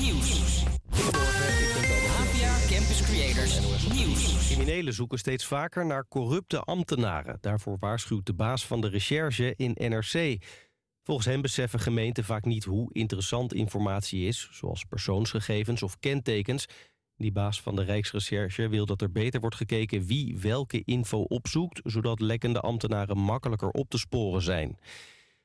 Nieuws. Campus Creators. Criminelen zoeken steeds vaker naar corrupte ambtenaren. Daarvoor waarschuwt de baas van de recherche in NRC. Volgens hem beseffen gemeenten vaak niet hoe interessant informatie is... zoals persoonsgegevens of kentekens. Die baas van de Rijksrecherche wil dat er beter wordt gekeken... wie welke info opzoekt... zodat lekkende ambtenaren makkelijker op te sporen zijn.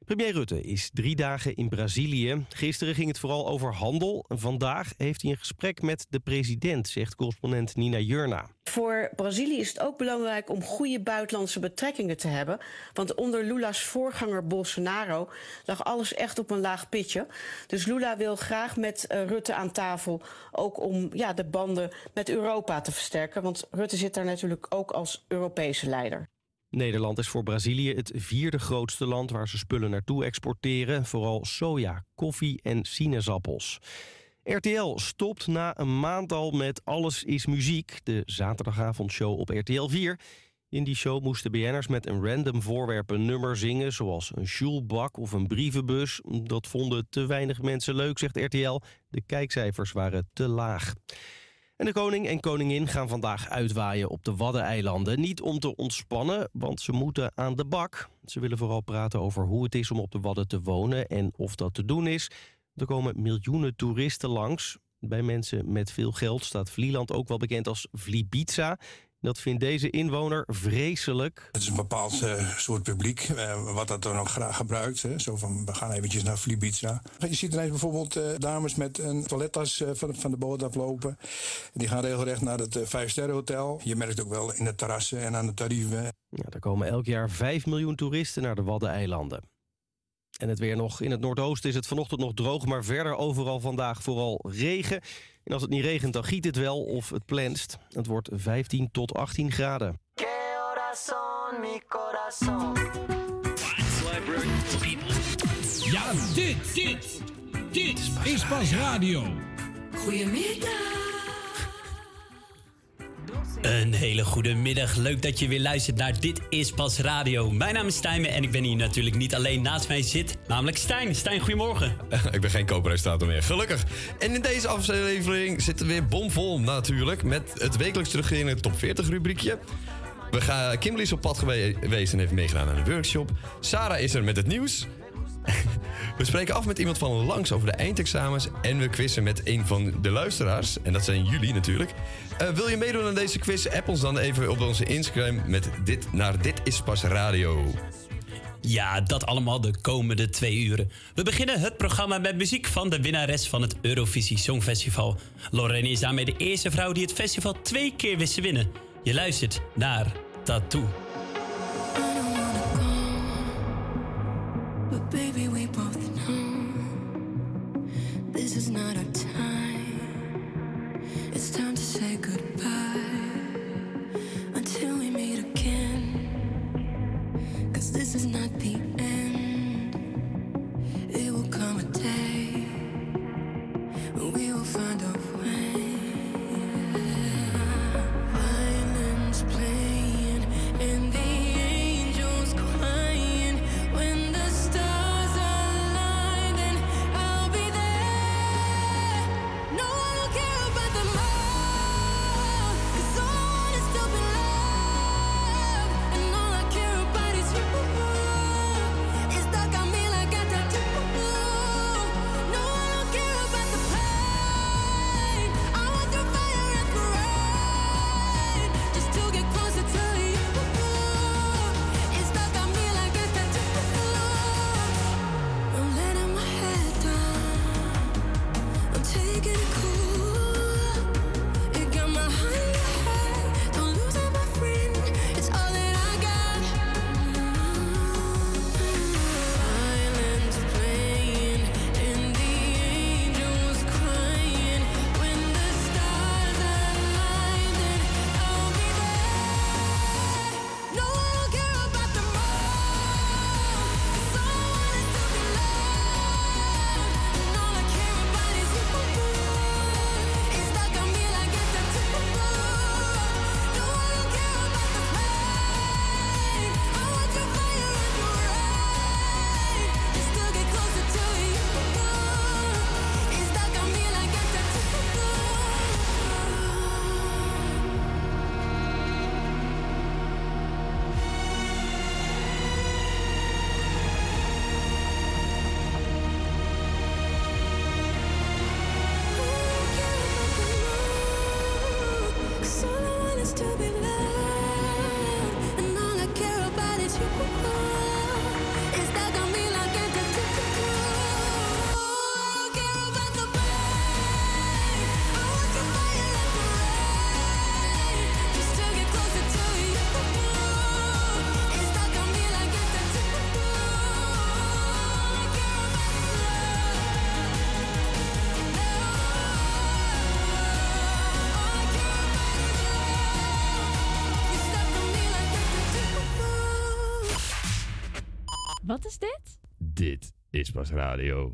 Premier Rutte is drie dagen in Brazilië. Gisteren ging het vooral over handel. Vandaag heeft hij een gesprek met de president, zegt correspondent Nina Jurna. Voor Brazilië is het ook belangrijk om goede buitenlandse betrekkingen te hebben. Want onder Lula's voorganger Bolsonaro lag alles echt op een laag pitje. Dus Lula wil graag met uh, Rutte aan tafel, ook om ja, de banden met Europa te versterken. Want Rutte zit daar natuurlijk ook als Europese leider. Nederland is voor Brazilië het vierde grootste land waar ze spullen naartoe exporteren. Vooral soja, koffie en sinaasappels. RTL stopt na een maand al met Alles is Muziek, de zaterdagavondshow op RTL 4. In die show moesten BN'ers met een random voorwerp een nummer zingen... zoals een sjoelbak of een brievenbus. Dat vonden te weinig mensen leuk, zegt RTL. De kijkcijfers waren te laag. En de koning en koningin gaan vandaag uitwaaien op de Waddeneilanden. Niet om te ontspannen, want ze moeten aan de bak. Ze willen vooral praten over hoe het is om op de Wadden te wonen en of dat te doen is. Er komen miljoenen toeristen langs. Bij mensen met veel geld staat Vlieland ook wel bekend als Vlibiza. Dat vindt deze inwoner vreselijk. Het is een bepaald uh, soort publiek, uh, wat dat dan ook graag gebruikt. Hè. Zo van, we gaan eventjes naar Flibiza. Je ziet ineens bijvoorbeeld uh, dames met een toilettas van, van, de boot aflopen. Die gaan regelrecht naar het Vijfsterrenhotel. Je merkt ook wel in de terrassen en aan de tarieven. Ja, er komen elk jaar 5 miljoen toeristen naar de Waddeneilanden. En het weer nog. In het noordoosten is het vanochtend nog droog, maar verder overal vandaag vooral regen. En als het niet regent, dan giet het wel of het plenst. Het wordt 15 tot 18 graden. Ja, dit, dit, dit is pas radio. Goedemiddag. Een hele goede middag. Leuk dat je weer luistert naar Dit is Pas Radio. Mijn naam is Stijn en ik ben hier natuurlijk niet alleen. Naast mij zit namelijk Stijn. Stijn, goedemorgen. ik ben geen co-presentator meer, gelukkig. En in deze aflevering zitten we weer bomvol natuurlijk... met het wekelijks terugkerende top 40 rubriekje. We gaan, Kimberly is op pad geweest en heeft meegedaan aan een workshop. Sarah is er met het nieuws. We spreken af met iemand van langs over de eindexamens en we quizzen met een van de luisteraars. En dat zijn jullie natuurlijk. Uh, wil je meedoen aan deze quiz? App ons dan even op onze Instagram met dit naar Dit is Pas Radio. Ja, dat allemaal de komende twee uren. We beginnen het programma met muziek van de winnares van het Eurovisie Songfestival. Lorraine is daarmee de eerste vrouw die het festival twee keer wist te winnen. Je luistert naar Tattoo. Baby, Wat is dit? Dit is pas radio.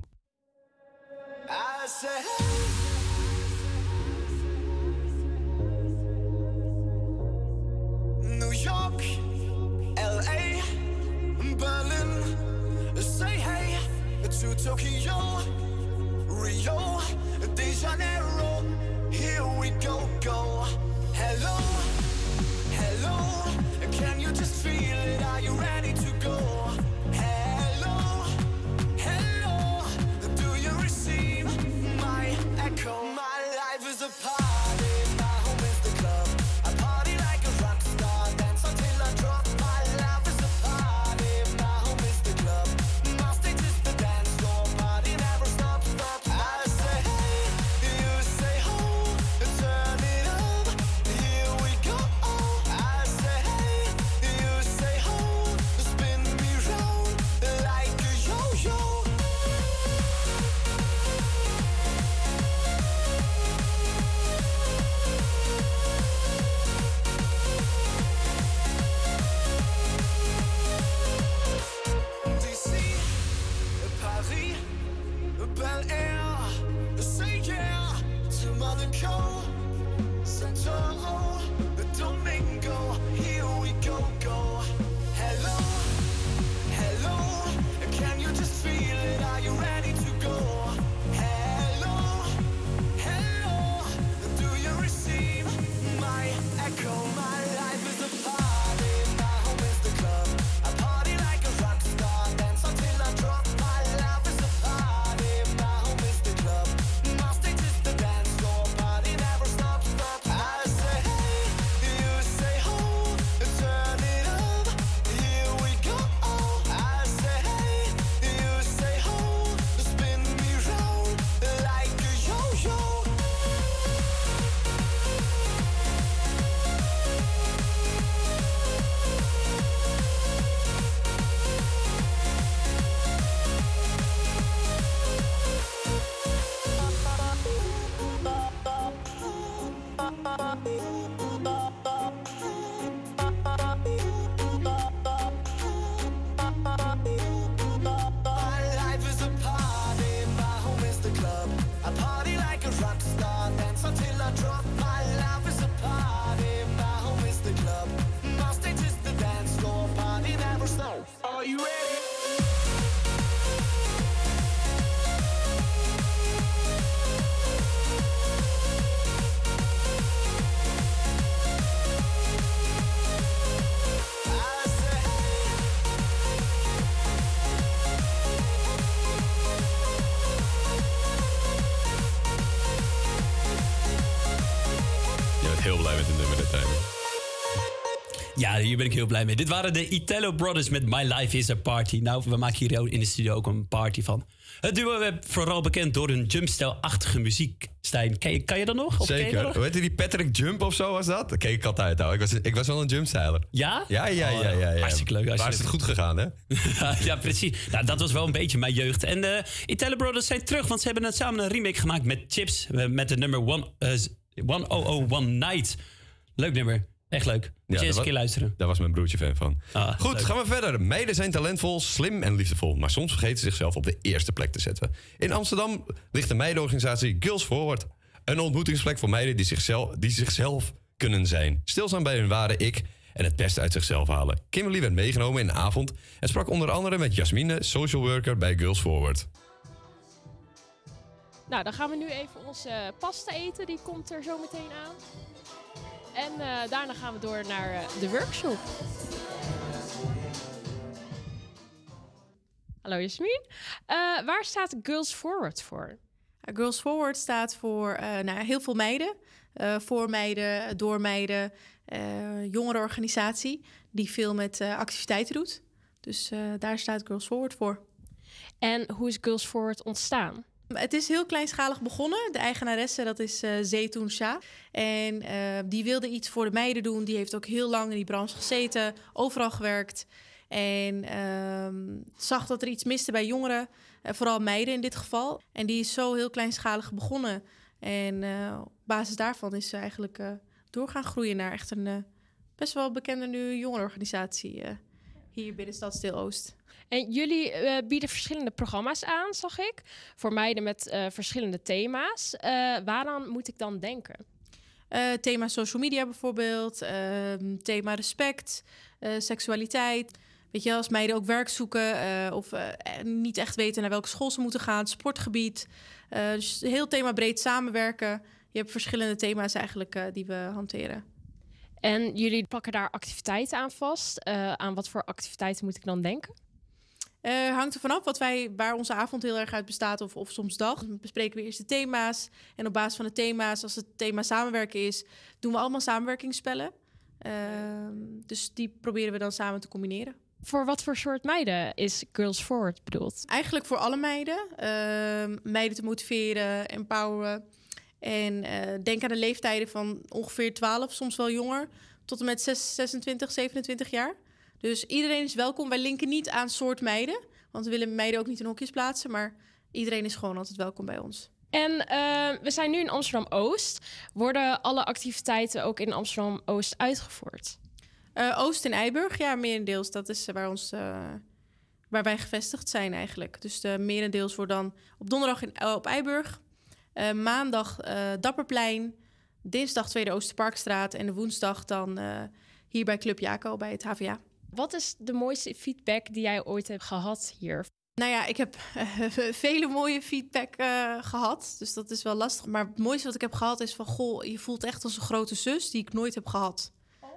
Ja, hier ben ik heel blij mee. Dit waren de Italo Brothers met My Life is a Party. Nou, we maken hier in de studio ook een party van. Het duo werd vooral bekend door hun jumpstijl-achtige muziek. Stijn, kan je, kan je dat nog? Of je Zeker. Hoe heet die Patrick Jump of zo was dat? Dat keek ik altijd nou. Ik was, ik was wel een jumpstyler. Ja? Ja, ja, Oh, ja, ja, ja. Hartstikke leuk. Waar is het goed gegaan, hè? ja, precies. Nou, dat was wel een beetje mijn jeugd. En de Italo Brothers zijn terug, want ze hebben samen een remake gemaakt met Chips. eh, Met het nummer One, eh, 1001 Night. Leuk nummer. Echt leuk. Moet je eens een was- keer luisteren. Daar was mijn broertje fan van. Ah, Goed, leuk. gaan we verder. Meiden zijn talentvol, slim en liefdevol. Maar soms vergeten ze zichzelf op de eerste plek te zetten. In Amsterdam ligt de meidenorganisatie Girls Forward. Een ontmoetingsplek voor meiden die zichzelf, die zichzelf kunnen zijn. Stilstaan bij hun ware ik en het beste uit zichzelf halen. Kimberly werd meegenomen in de avond en sprak onder andere met Jasmine, social worker bij Girls Forward. Nou, dan gaan we nu even onze pasta eten. Die komt er zo meteen aan. En eh, daarna gaan we door naar eh, de workshop. Hallo Jasmin. Eh, waar staat Girls Forward voor? Girls Forward staat voor nou, heel veel meiden. voor meiden, door meiden. jongerenorganisatie die veel met activiteiten doet. Dus daar staat Girls Forward voor. En hoe is Girls Forward ontstaan? Het is heel kleinschalig begonnen. De eigenaresse, dat is Shah. En eh, die wilde iets voor de meiden doen. Die heeft ook heel lang in die branche gezeten, overal gewerkt. En ehm, zag dat er iets miste bij jongeren, eh, vooral meiden in dit geval. En die is zo heel kleinschalig begonnen. En op basis daarvan is ze eigenlijk door gaan groeien naar echt een best wel bekende nu jongerenorganisatie Hier binnen Stadsdeel Oost. En jullie eh, bieden verschillende programma's aan, zag ik. Voor meiden met eh, verschillende thema's. Eh, waaraan moet ik dan denken? Thema social media bijvoorbeeld, ehm, thema respect, seksualiteit. Weet je, als meiden ook werk zoeken of niet echt weten naar welke school ze moeten gaan, sportgebied. Eh, dus heel thema breed samenwerken. Je hebt verschillende thema's eigenlijk die we hanteren. En jullie pakken daar activiteiten aan vast. Aan wat voor activiteiten moet ik dan denken? Eh, hangt er vanaf wat wij, waar onze avond heel erg uit bestaat, of, of soms dag. Dan bespreken we eerst de thema's. En op basis van de thema's, als het thema samenwerken is, doen we allemaal samenwerkingsspellen. Ehm, dus die proberen we dan samen te combineren. Voor wat voor soort meiden is Girls Forward bedoeld? Eigenlijk voor alle meiden. Ehm, meiden te motiveren, empoweren. En eh, denk aan de leeftijden van ongeveer 12, soms wel jonger, tot en met 6, 26, 27 jaar. Dus iedereen is welkom. Wij linken niet aan soort meiden, want we willen meiden ook niet in hokjes plaatsen. Maar iedereen is gewoon altijd welkom bij ons. En eh, we zijn nu in Amsterdam-Oost. Worden alle activiteiten ook in Amsterdam-Oost uitgevoerd? Eh, Oost en Eiburg, ja, merendeels. Dat is waar, ons, eh, waar wij gevestigd zijn eigenlijk. Dus de merendeels wordt dan op donderdag in, eh, op Eiburg. eh, maandag eh, Dapperplein. Dinsdag Tweede Oosterparkstraat. En de woensdag dan eh, hier bij Club Jaco bij het HVA. Wat is de mooiste feedback die jij ooit hebt gehad hier? Nou ja, ik heb eh, vele mooie feedback eh, gehad. Dus dat is wel lastig. Maar het mooiste wat ik heb gehad is van... Goh, je voelt echt als een grote zus die ik nooit heb gehad.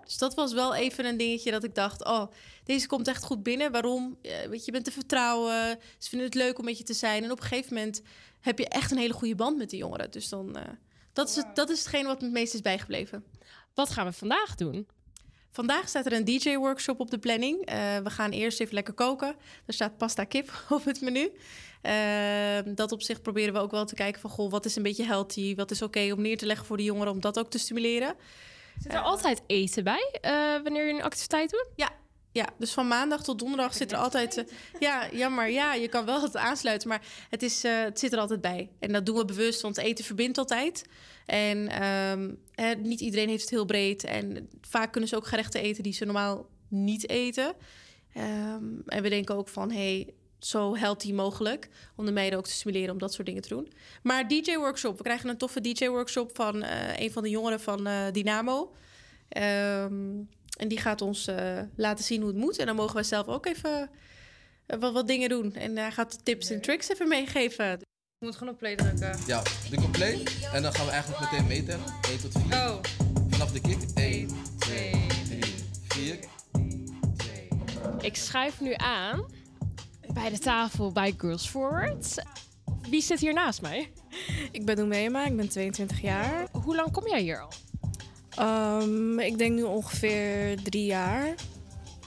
Dus dat was wel even een dingetje dat ik dacht... Oh, deze komt echt goed binnen. Waarom? Eh, weet je, je bent te vertrouwen. Ze vinden het leuk om met je te zijn. En op een gegeven moment heb je echt een hele goede band met de jongeren. Dus dan... eh, dat, is het, dat is hetgeen wat me het meest is bijgebleven. Wat gaan we vandaag doen? Vandaag staat er een DJ-workshop op de planning. Eh, we gaan eerst even lekker koken. Er staat pasta kip op het menu. Eh, dat op zich proberen we ook wel te kijken van... Goh, wat is een beetje healthy? Wat is oké om neer te leggen voor de jongeren... om dat ook te stimuleren? Zit er altijd eten bij eh, wanneer je een activiteit doet? Ja, ja, dus van maandag tot donderdag zit er altijd... eh, ja, jammer, ja, je kan wel het aansluiten... maar het, is, het zit er altijd bij. En dat doen we bewust, want eten verbindt altijd. En ehm, niet iedereen heeft het heel breed. En vaak kunnen ze ook gerechten eten die ze normaal niet eten. Ehm, en we denken ook van, hey, zo healthy mogelijk... om de meiden ook te stimuleren om dat soort dingen te doen. Maar DJ-workshop, we krijgen een toffe DJ-workshop... van eh, een van de jongeren van eh, Dynamo... Ehm, en die gaat ons eh, laten zien hoe het moet. En dan mogen wij zelf ook even wat, wat dingen doen. En hij gaat de tips en tricks even meegeven. Je moet gewoon op play drukken. Ja, druk op play en dan gaan we eigenlijk meteen metellen. 1 tot 4. Oh. Vanaf de kick. 1, 2, 3, 4. Ik schuif nu aan bij de tafel bij Girls Forward. Wie zit hier naast mij? Ik ben Noemema, ik ben 22 jaar. Hoe lang kom jij hier al? Ehm, ik denk nu ongeveer drie jaar.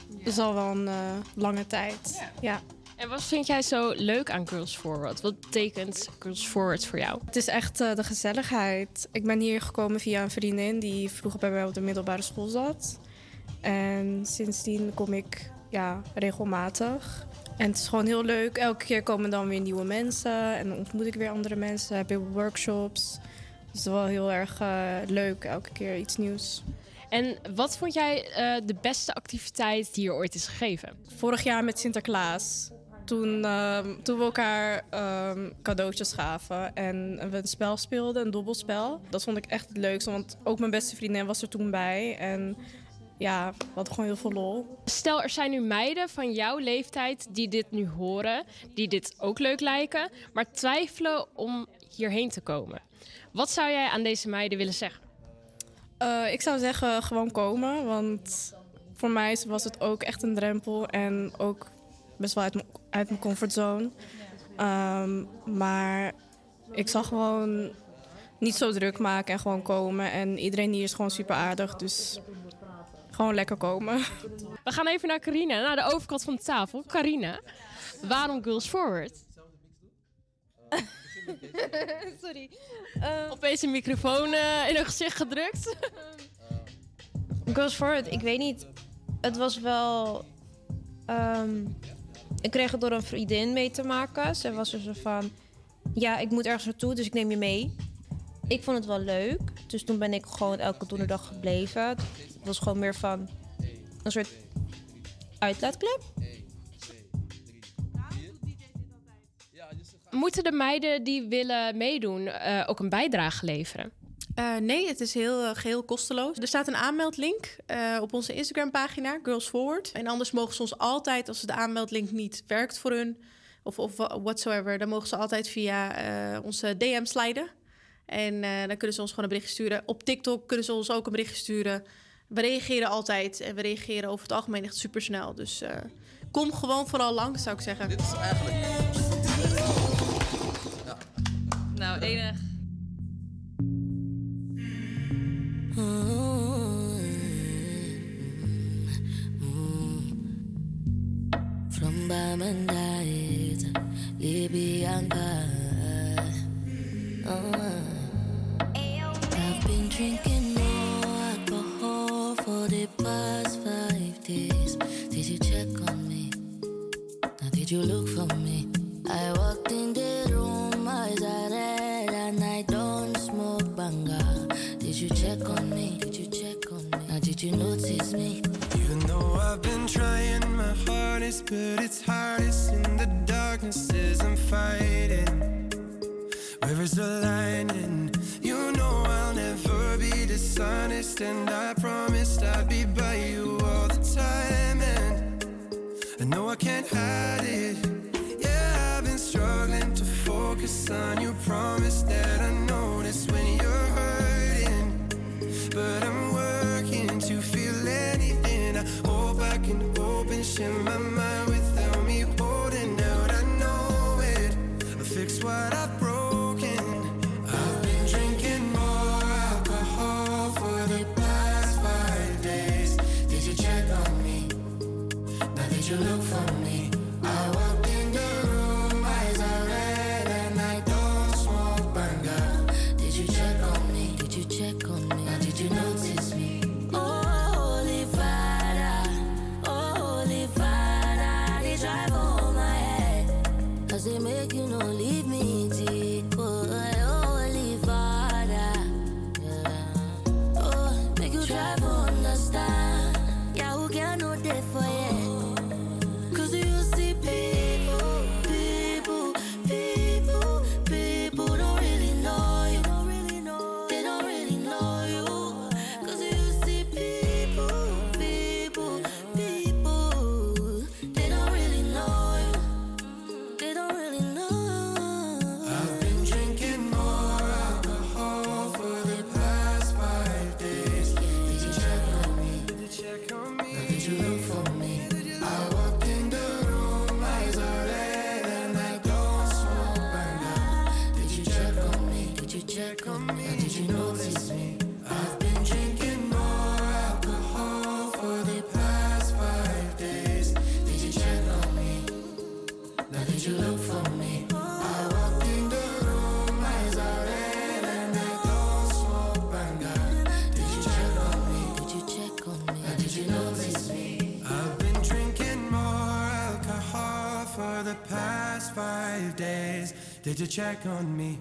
Dat is al wel een eh, lange tijd. Ja. En wat vind jij zo leuk aan Girls Forward? Wat betekent Girls Forward voor jou? Het is echt eh, de gezelligheid. Ik ben hier gekomen via een vriendin die vroeger bij mij op de middelbare school zat. En sindsdien kom ik ja, regelmatig. En het is gewoon heel leuk. Elke keer komen dan weer nieuwe mensen. En dan ontmoet ik weer andere mensen. Heb ik workshops. Dus het is wel heel erg eh, leuk. Elke keer iets nieuws. En wat vond jij eh, de beste activiteit die er ooit is gegeven? Vorig jaar met Sinterklaas. Toen, ehm, toen we elkaar ehm, cadeautjes gaven en we een spel speelden, een dobbelspel. Dat vond ik echt het leukste, want ook mijn beste vriendin was er toen bij. En ja, we hadden gewoon heel veel lol. Stel, er zijn nu meiden van jouw leeftijd die dit nu horen, die dit ook leuk lijken, maar twijfelen om hierheen te komen. Wat zou jij aan deze meiden willen zeggen? Eh, ik zou zeggen gewoon komen, want voor mij was het ook echt een drempel en ook best wel uit mijn, uit mijn comfortzone. Ehm, maar ik zal gewoon niet zo druk maken en gewoon komen. En iedereen hier is gewoon super aardig, dus gewoon lekker komen. We gaan even naar Carina, naar de overkant van de tafel. Carina, waarom Girls Forward? Sorry. Opeens een microfoon eh, in hun gezicht gedrukt. Girls Forward, ik weet niet. Het was wel... ehm, ik kreeg het door een vriendin mee te maken. Ze was zo van... Ja, ik moet ergens naartoe, dus ik neem je mee. Ik vond het wel leuk. Dus toen ben ik gewoon elke donderdag gebleven. Het was gewoon meer van... Een soort uitlaatklep. Moeten de meiden die willen meedoen eh, ook een bijdrage leveren? Eh, nee, het is heel, eh, geheel kosteloos. Er staat een aanmeldlink eh, op onze Instagram-pagina, Girls Forward. En anders mogen ze ons altijd, als de aanmeldlink niet werkt voor hun... of, of whatsoever, dan mogen ze altijd via eh, onze DM sliden. En eh, dan kunnen ze ons gewoon een berichtje sturen. Op TikTok kunnen ze ons ook een berichtje sturen. We reageren altijd en we reageren over het algemeen echt supersnel. Dus eh, kom gewoon vooral langs, zou ik zeggen. Dit is eigenlijk... Nou, enig. Mm-hmm. you check on me? Now, did you look for me? I walked in the room, eyes are red, and I check on me? Did you check on me? Now, did you notice me? Even though I've been trying my hardest, but it's hardest in the darkness as I'm fighting. Where is the line? And you know I'll never be dishonest, and I promised I'd be by you all the time. And I know I can't hide it. Yeah, I've been struggling to focus on you. Promise that I notice when you're. But I'm working to feel anything. I hope I can open, share my mind without me holding out. I know it. I fix what I've Did you check on me?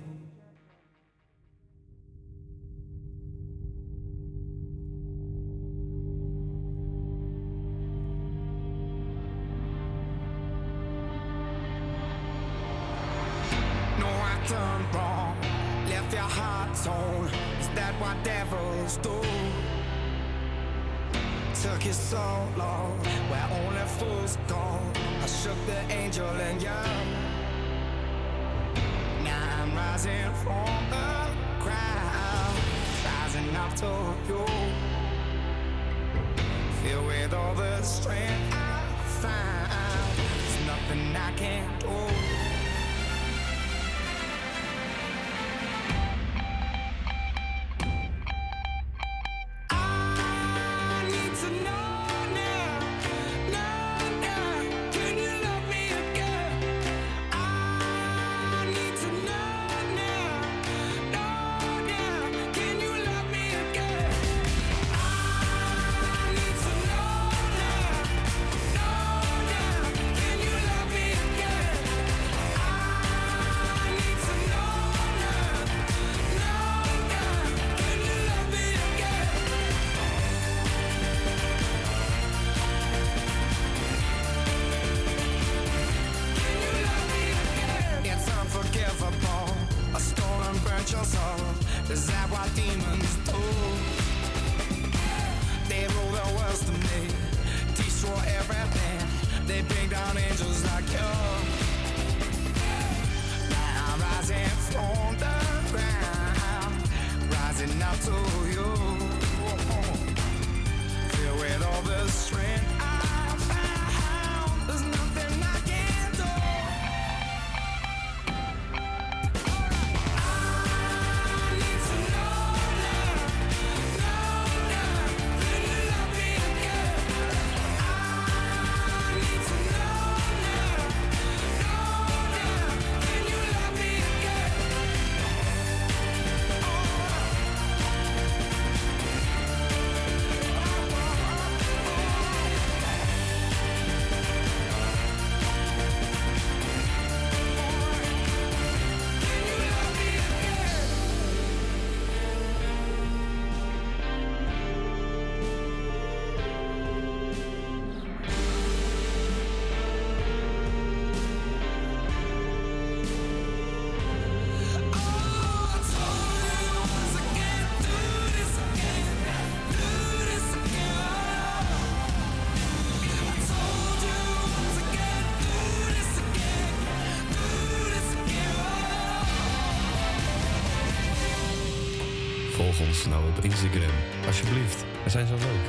Ons nou op Instagram, alsjeblieft. We zijn zo leuk.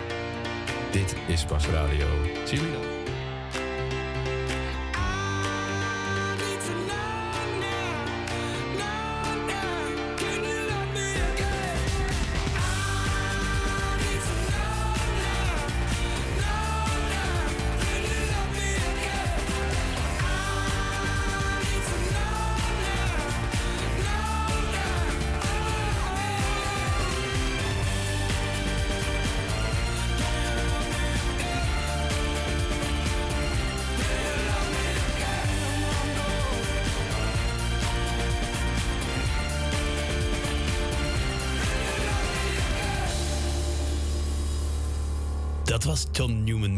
Dit is Pas Radio. Zie jullie dan?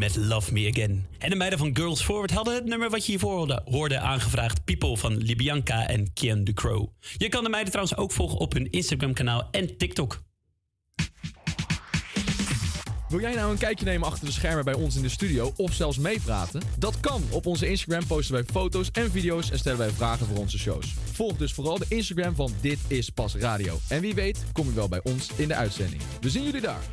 Met Love Me Again. En de meiden van Girls Forward hadden het nummer wat je hiervoor hoorde, hoorde aangevraagd. People van Libianca en Kian de Crow. Je kan de meiden trouwens ook volgen op hun Instagram kanaal en TikTok. Wil jij nou een kijkje nemen achter de schermen bij ons in de studio of zelfs meepraten? Dat kan. Op onze Instagram posten wij foto's en video's en stellen wij vragen voor onze shows. Volg dus vooral de Instagram van Dit is Pas Radio. En wie weet kom je wel bij ons in de uitzending. We zien jullie daar.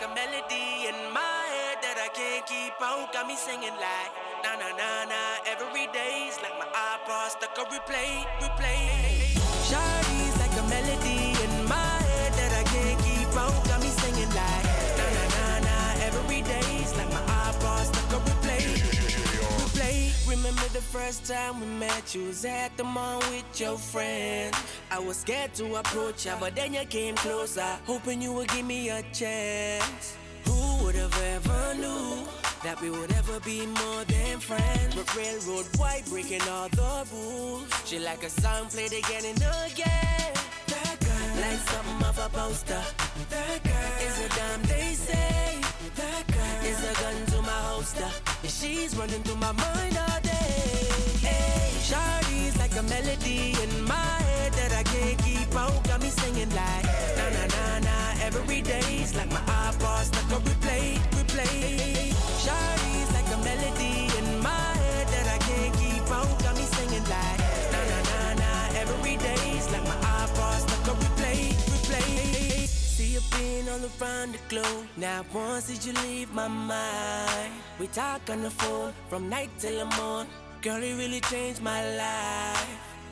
Like a melody in my head that I can't keep out. Got me singing like na na na na every day's like my iPod stuck on replay, replay. Shawty's the first time we met? You was at the mall with your friends. I was scared to approach ya, but then you came closer, hoping you would give me a chance. Who would have ever knew that we would ever be more than friends? But railroad white breaking all the rules. She like a song played again and again. That girl, like something off a poster. That girl is a damn they say. That girl is a gun to my holster. And she's running through my mind all day. Shawty's like a melody in my head that I can't keep out. Got me singing like na na na na every day's like my iPod stuck on replay, replay. Shawty's like a melody in my head that I can't keep out. Got me singing like na na na na every day's like my iPod stuck on replay, replay. See you been all around the globe. Now once did you leave my mind? We talk on the phone from night till the morn. Girl, it really changed my life.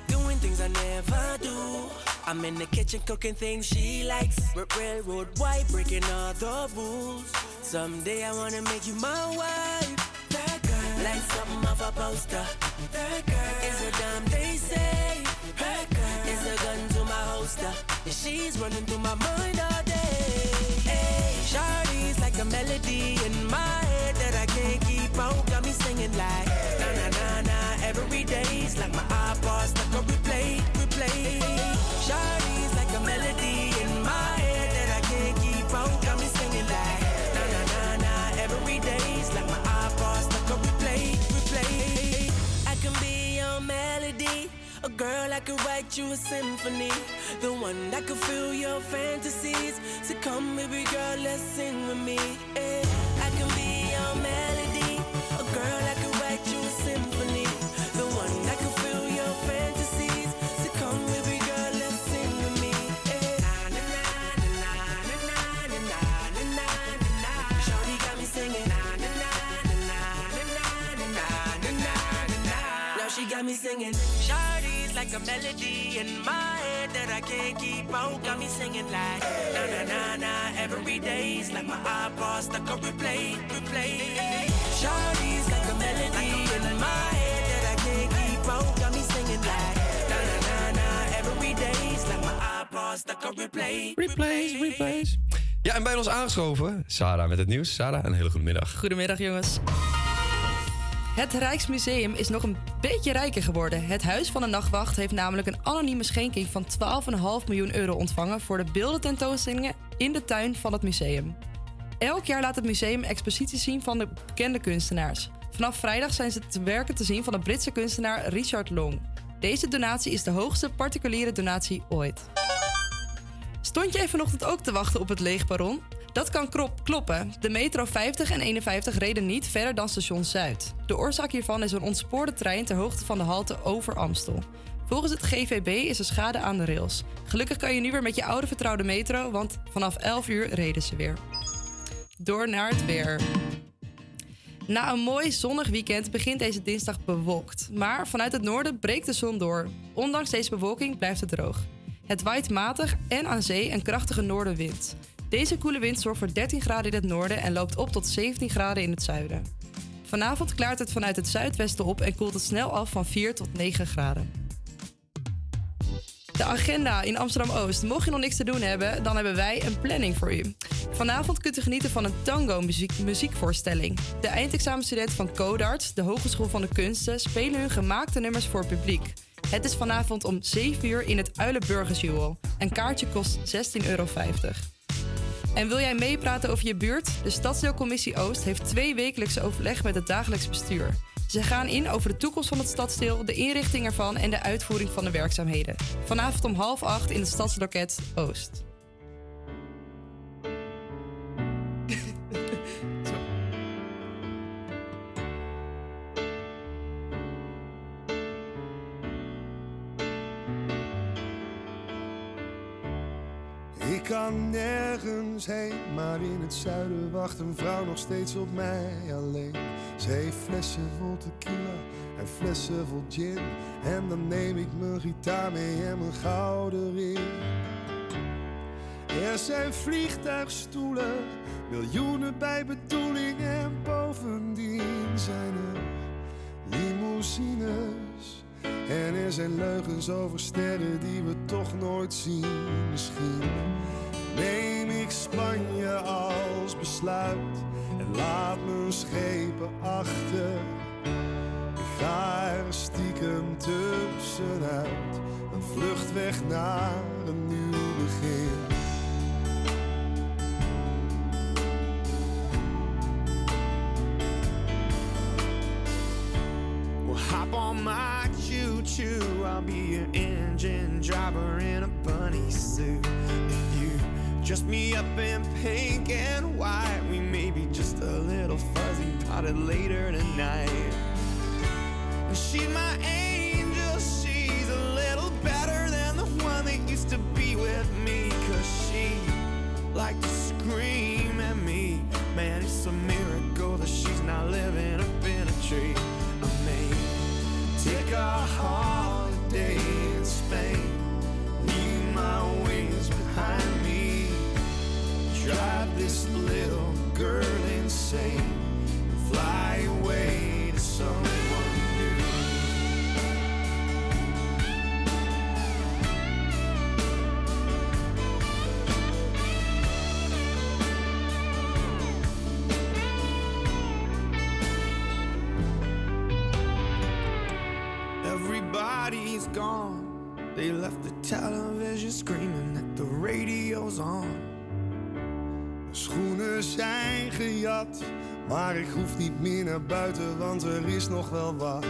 Doing things I never do. I'm in the kitchen cooking things she likes. R- railroad white, breaking all the rules. Someday I wanna make you my wife. That girl, like something off a poster. That girl is a damn they say. That girl is a gun to my holster. And she's running through my mind all day. Hey, Shawty's like a melody in my head that I can't keep out. Stuck on replay, replay. I can be your melody, a girl that could write you a symphony, the one that could fill your fantasies. So come, baby girl, let's sing with me. eh. I can be your melody, a girl that could write you a symphony, the one that could fill your fantasies. So come, baby girl, let's sing with me. eh. Shawty got me singing. Now she got me singing. Shawty's like a melody in my head that I can't keep out. Got me singing like na na na na every day's like my iPod stuck on replay, replay. Shawty's like a melody in my head that I can't keep out. Got me singing like na na na na every day's like my iPod stuck on replay, Replays, replays. Ja, en bij ons aangeschoven, Sarah met het nieuws. Sarah, een hele goede middag. Goedemiddag jongens. Het Rijksmuseum is nog een beetje rijker geworden. Het Huis van de Nachtwacht heeft namelijk een anonieme schenking van 12,5 miljoen euro ontvangen voor de beeldententoonstellingen in de tuin van het museum. Elk jaar laat het museum exposities zien van de bekende kunstenaars. Vanaf vrijdag zijn ze te werken te zien van de Britse kunstenaar Richard Long. Deze donatie is de hoogste particuliere donatie ooit. Stond jij vanochtend ook te wachten op het leeg perron? Dat kan kloppen. De metro 50 en 51 reden niet verder dan station Zuid. De oorzaak hiervan is een ontspoorde trein ter hoogte van de halte over Amstel. Volgens het GVB is er schade aan de rails. Gelukkig kan je nu weer met je oude vertrouwde metro, want vanaf 11 uur reden ze weer. Door naar het weer. Na een mooi zonnig weekend begint deze dinsdag bewolkt. Maar vanuit het noorden breekt de zon door. Ondanks deze bewolking blijft het droog. Het waait matig en aan zee een krachtige noordenwind. Deze koele wind zorgt voor 13 graden in het noorden en loopt op tot 17 graden in het zuiden. Vanavond klaart het vanuit het zuidwesten op en koelt het snel af van 4 tot 9 graden. De agenda in Amsterdam-Oost. Mocht je nog niks te doen hebben, dan hebben wij een planning voor u. Vanavond kunt u genieten van een tango-muziek muziekvoorstelling. De eindexamenstudenten van Codarts, de Hogeschool van de Kunsten, spelen hun gemaakte nummers voor publiek. Het is vanavond om 7 uur in het Uilenburgersjuwel. Een kaartje kost 16,50 euro. En wil jij meepraten over je buurt? De Stadsdeelcommissie Oost heeft twee wekelijkse overleg met het dagelijks bestuur. Ze gaan in over de toekomst van het stadsdeel, de inrichting ervan en de uitvoering van de werkzaamheden. Vanavond om half acht in het Stadsloket Oost. Kan nergens heen, maar in het zuiden wacht een vrouw nog steeds op mij alleen. Ze heeft flessen vol tequila en flessen vol gin. En dan neem ik mijn gitaar mee en mijn gouden ring. Er zijn vliegtuigstoelen, miljoenen bij bedoeling. En bovendien zijn er limousines. En er zijn leugens over sterren die we toch nooit zien. Misschien neem ik Spanje als besluit en laat mijn schepen achter. Ik ga er stiekem tussenuit, een vlucht weg naar een nieuw begin. Hop on my choo choo. I'll be your engine driver in a bunny suit. If you dress me up in pink and white, we may be just a little fuzzy potted later tonight. She's my angel, she's a little better than the one that used to be with me. Cause she liked to scream at me. Man, it's a miracle that she's not living up in a tree. Fly away to someone new. Everybody's gone. They left the television screaming that the radio's on. We zijn gejat. Maar ik hoef niet meer naar buiten, want er is nog wel wat.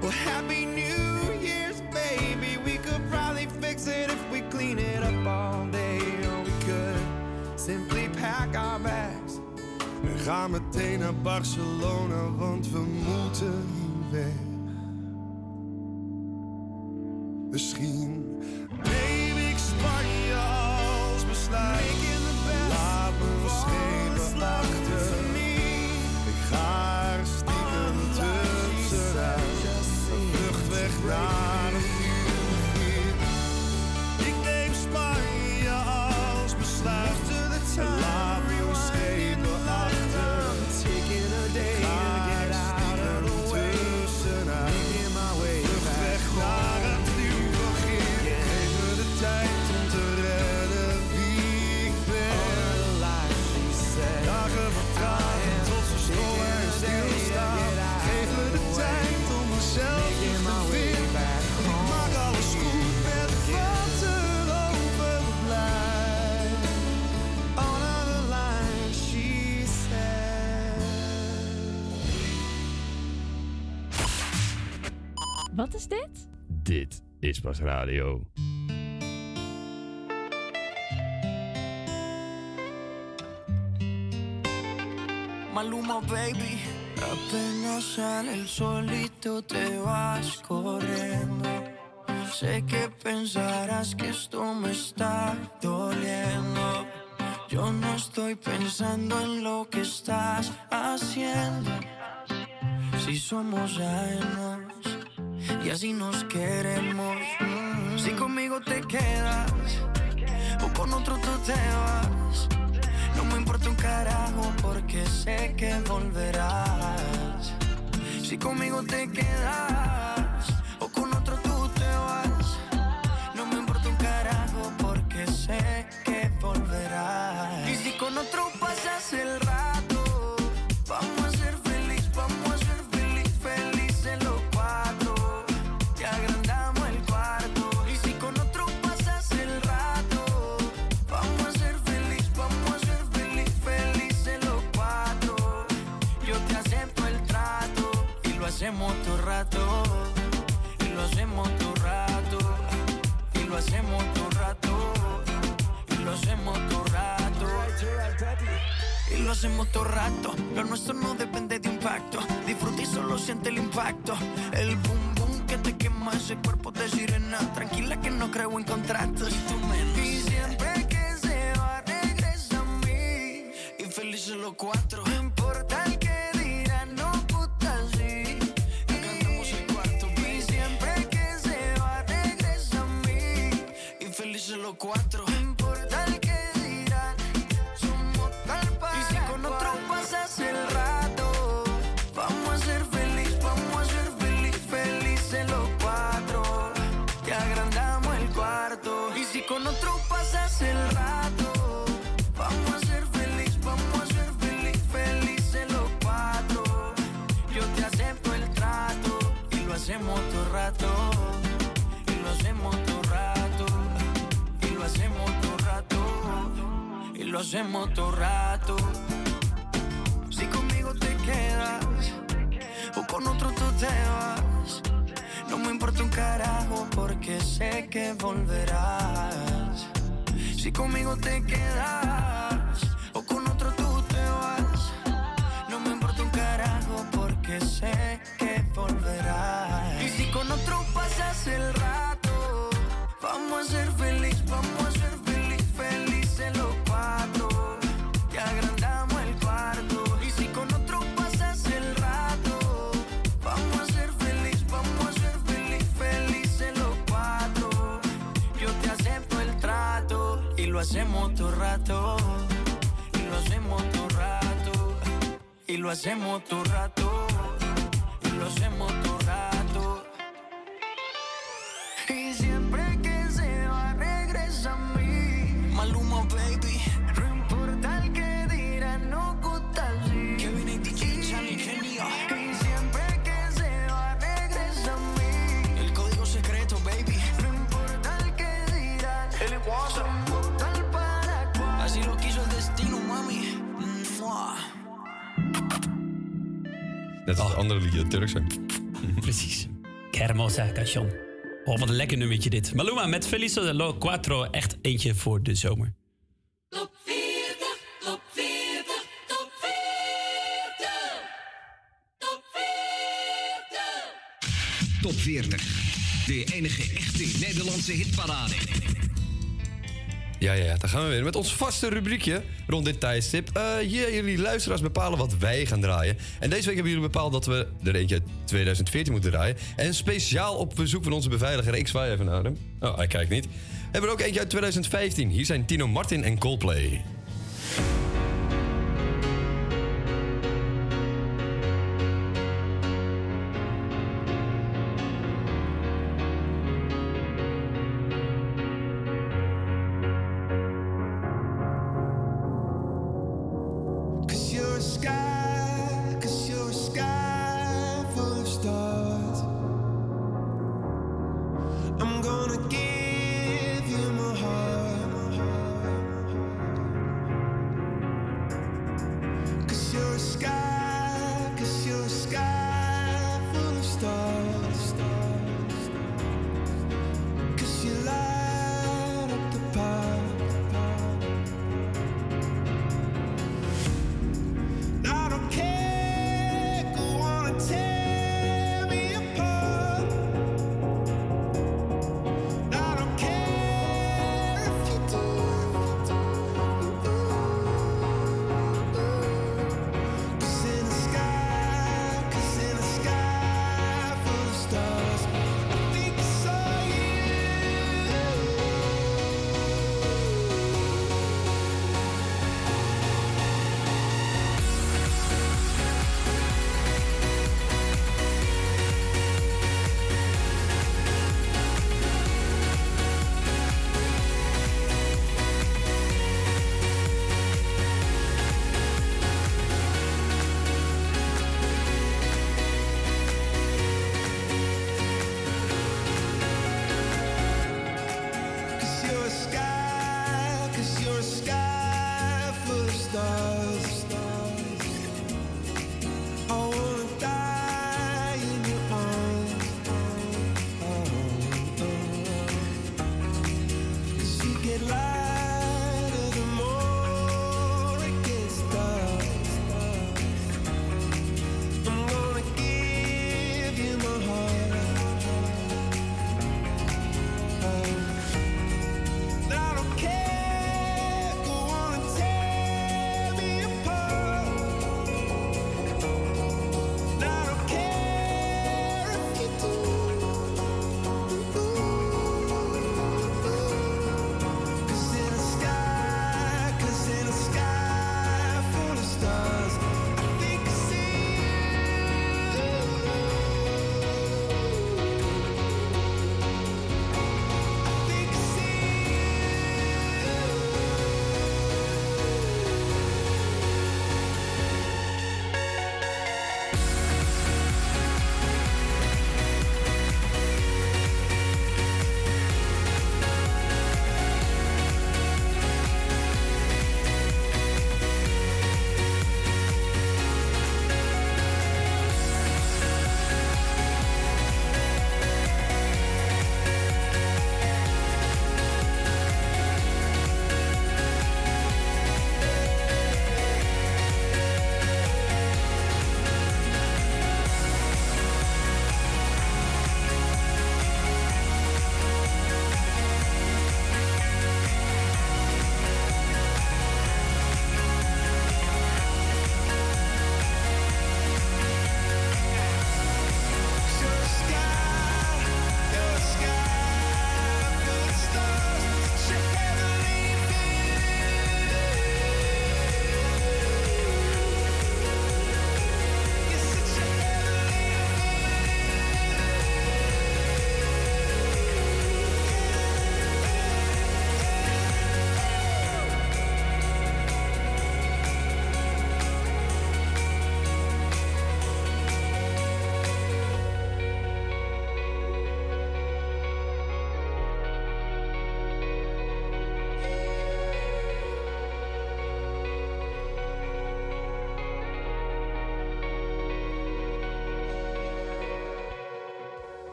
Well, happy New Year's, baby. We could probably fix it if we clean it up all day. We could simply pack our bags. En ga meteen naar Barcelona, want we moeten hier weg. Maluma, baby. Apenas sale el solito, te vas corriendo. Sé que pensarás que esto me está doliendo. Yo no estoy pensando en lo que estás haciendo. Si somos ajenos y así nos queremos. Si conmigo te quedas o con otro tú te vas. No me importa un carajo porque sé que volverás. Si conmigo te quedas lo hacemos todo rato. Lo nuestro no depende de impacto. Disfruta y solo siente el impacto. hacemos tú. Lekker nummertje dit. Maluma met Felice de Lo Quattro. Echt eentje voor de zomer. Top 40. De enige echte Nederlandse hitparade. Ja, ja, ja, daar gaan we weer met ons vaste rubriekje rond dit tijdstip. Eh, hier, jullie luisteraars bepalen wat wij gaan draaien. En deze week hebben jullie bepaald dat we er eentje uit 2014 moeten draaien. En speciaal op verzoek van onze beveiliger, ik zwaai even naar. Oh, hij kijkt niet. Hebben we er ook eentje uit 2015. Hier zijn Tino Martin en Coldplay.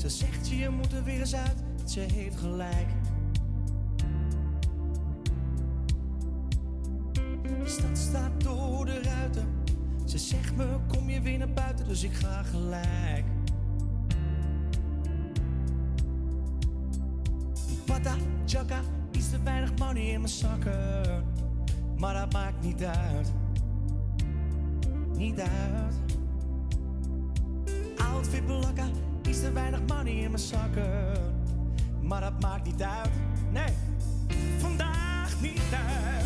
Ze zegt je moet er weer eens uit, ze heeft gelijk. De stad staat door de ruiten. Ze zegt me kom je weer naar buiten, dus ik ga gelijk. Pata, chaka, iets te weinig money in mijn zakken. Maar dat maakt niet uit. Niet uit. Outfit belakka, iets te weinig money in mijn zakken. Maar dat maakt niet uit. Nee, vandaag niet uit.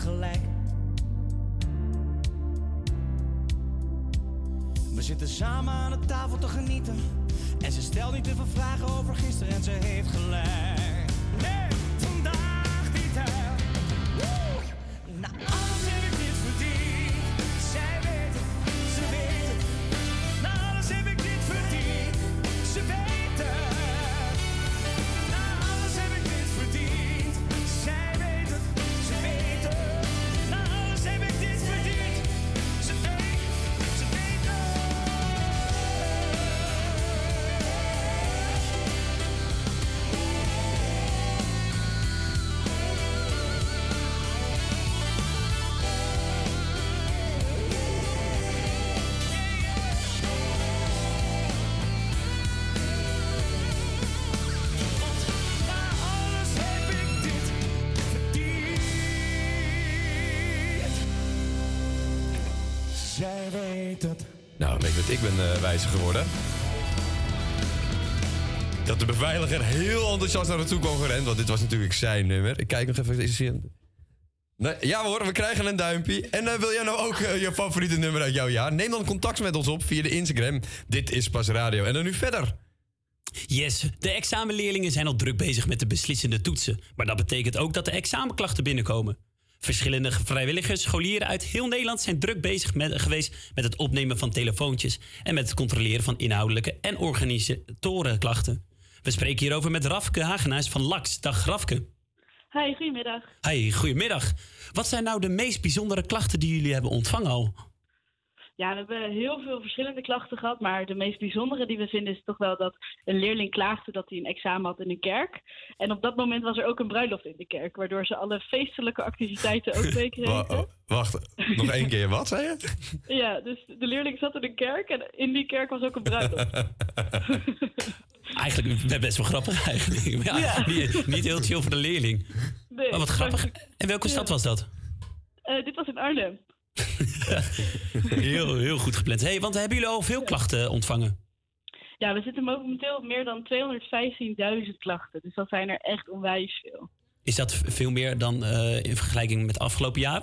Gelijk. We zitten samen aan de tafel te genieten. En ze stelt niet te veel vragen over gisteren en ze heeft gelijk. Zij weet het. Nou, weet wat ik ben eh, wijzer geworden? Dat de beveiliger heel enthousiast naar naartoe kwam gerend. Want dit was natuurlijk zijn nummer. Ik kijk nog even. Is hij een- Nee, ja hoor, we krijgen een duimpje. En eh, wil jij nou ook eh, je favoriete nummer uit jouw jaar? Neem dan contact met ons op via de Instagram. Dit is Pas Radio. En dan nu verder. Yes, de examenleerlingen zijn al druk bezig met de beslissende toetsen. Maar dat betekent ook dat de examenklachten binnenkomen. Verschillende vrijwilligers, scholieren uit heel Nederland zijn druk bezig met, geweest met het opnemen van telefoontjes en met het controleren van inhoudelijke en organisatorenklachten. We spreken hierover met Rafke Hagenaars van LAX. Dag Rafke. Hi, goedemiddag. Hey, goedemiddag. Wat zijn nou de meest bijzondere klachten die jullie hebben ontvangen al? Ja, we hebben heel veel verschillende klachten gehad, maar de meest bijzondere die we vinden is toch wel dat een leerling klaagde dat hij een examen had in een kerk. En op dat moment was er ook een bruiloft in de kerk, waardoor ze alle feestelijke activiteiten ook meekregen. oh, wacht, nog één keer. Wat zei je? Ja, dus de leerling zat in een kerk en in die kerk was ook een bruiloft. Eigenlijk best wel grappig eigenlijk. Ja, Ja. Niet, niet heel chill voor de leerling. Nee, Maar wat grappig. En welke stad was dat? Eh, dit was in Arnhem. Heel, heel goed gepland. Hey, want hebben jullie al veel klachten ontvangen? Ja, we zitten momenteel op meer dan 215.000 klachten. Dus dat zijn er echt onwijs veel. Is dat veel meer dan eh, in vergelijking met afgelopen jaar?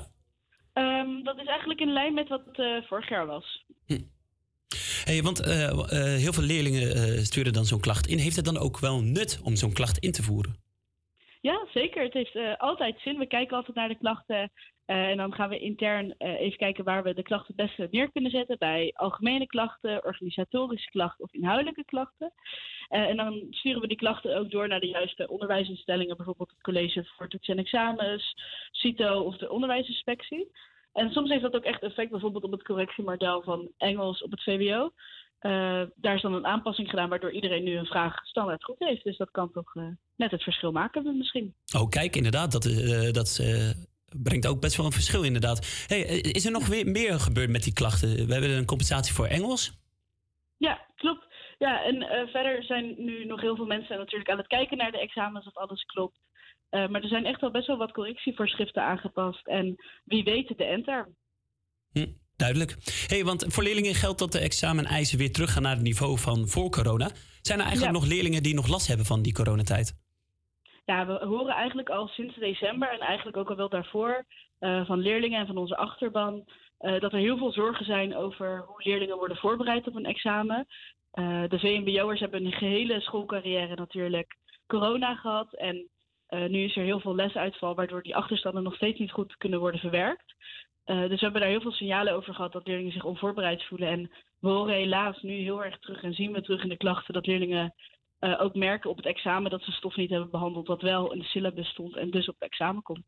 Ehm, dat is eigenlijk in lijn met wat eh, vorig jaar was. Hey, want eh, heel veel leerlingen sturen dan zo'n klacht in. Heeft het dan ook wel nut om zo'n klacht in te voeren? Ja, zeker. Het heeft altijd zin. We kijken altijd naar de klachten. Eh, en dan gaan we intern eh, even kijken waar we de klachten het beste neer kunnen zetten. Bij algemene klachten, organisatorische klachten of inhoudelijke klachten. Eh, en dan sturen we die klachten ook door naar de juiste onderwijsinstellingen. Bijvoorbeeld het college voor toets en examens, CITO of de onderwijsinspectie. En soms heeft dat ook echt effect, bijvoorbeeld op het correctiemodel van Engels op het VWO. Daar is dan een aanpassing gedaan waardoor iedereen nu een vraag standaard goed heeft. Dus dat kan toch net het verschil maken misschien. Oh, kijk, inderdaad, dat, eh, dat brengt ook best wel een verschil inderdaad. Hey, eh, is er nog weer meer gebeurd met die klachten? We hebben een compensatie voor Engels. Ja, klopt. Ja, en eh, verder zijn nu nog heel veel mensen natuurlijk aan het kijken naar de examens of alles klopt. Eh, maar er zijn echt wel best wel wat correctievoorschriften aangepast. En wie weet de enter. Duidelijk. Hey, want voor leerlingen geldt dat de exameneisen weer teruggaan naar het niveau van voor corona. Zijn er eigenlijk Ja. nog leerlingen die nog last hebben van die coronatijd? We horen eigenlijk al sinds december en eigenlijk ook al wel daarvoor eh, van leerlingen en van onze achterban eh, dat er heel veel zorgen zijn over hoe leerlingen worden voorbereid op een examen. Eh, de VMBO'ers hebben een gehele schoolcarrière natuurlijk corona gehad en nu is er heel veel lesuitval waardoor die achterstanden nog steeds niet goed kunnen worden verwerkt. Dus we hebben daar heel veel signalen over gehad dat leerlingen zich onvoorbereid voelen. En we horen helaas nu heel erg terug en zien we terug in de klachten dat leerlingen eh, ook merken op het examen dat ze stof niet hebben behandeld wat wel in de syllabus stond en dus op het examen komt.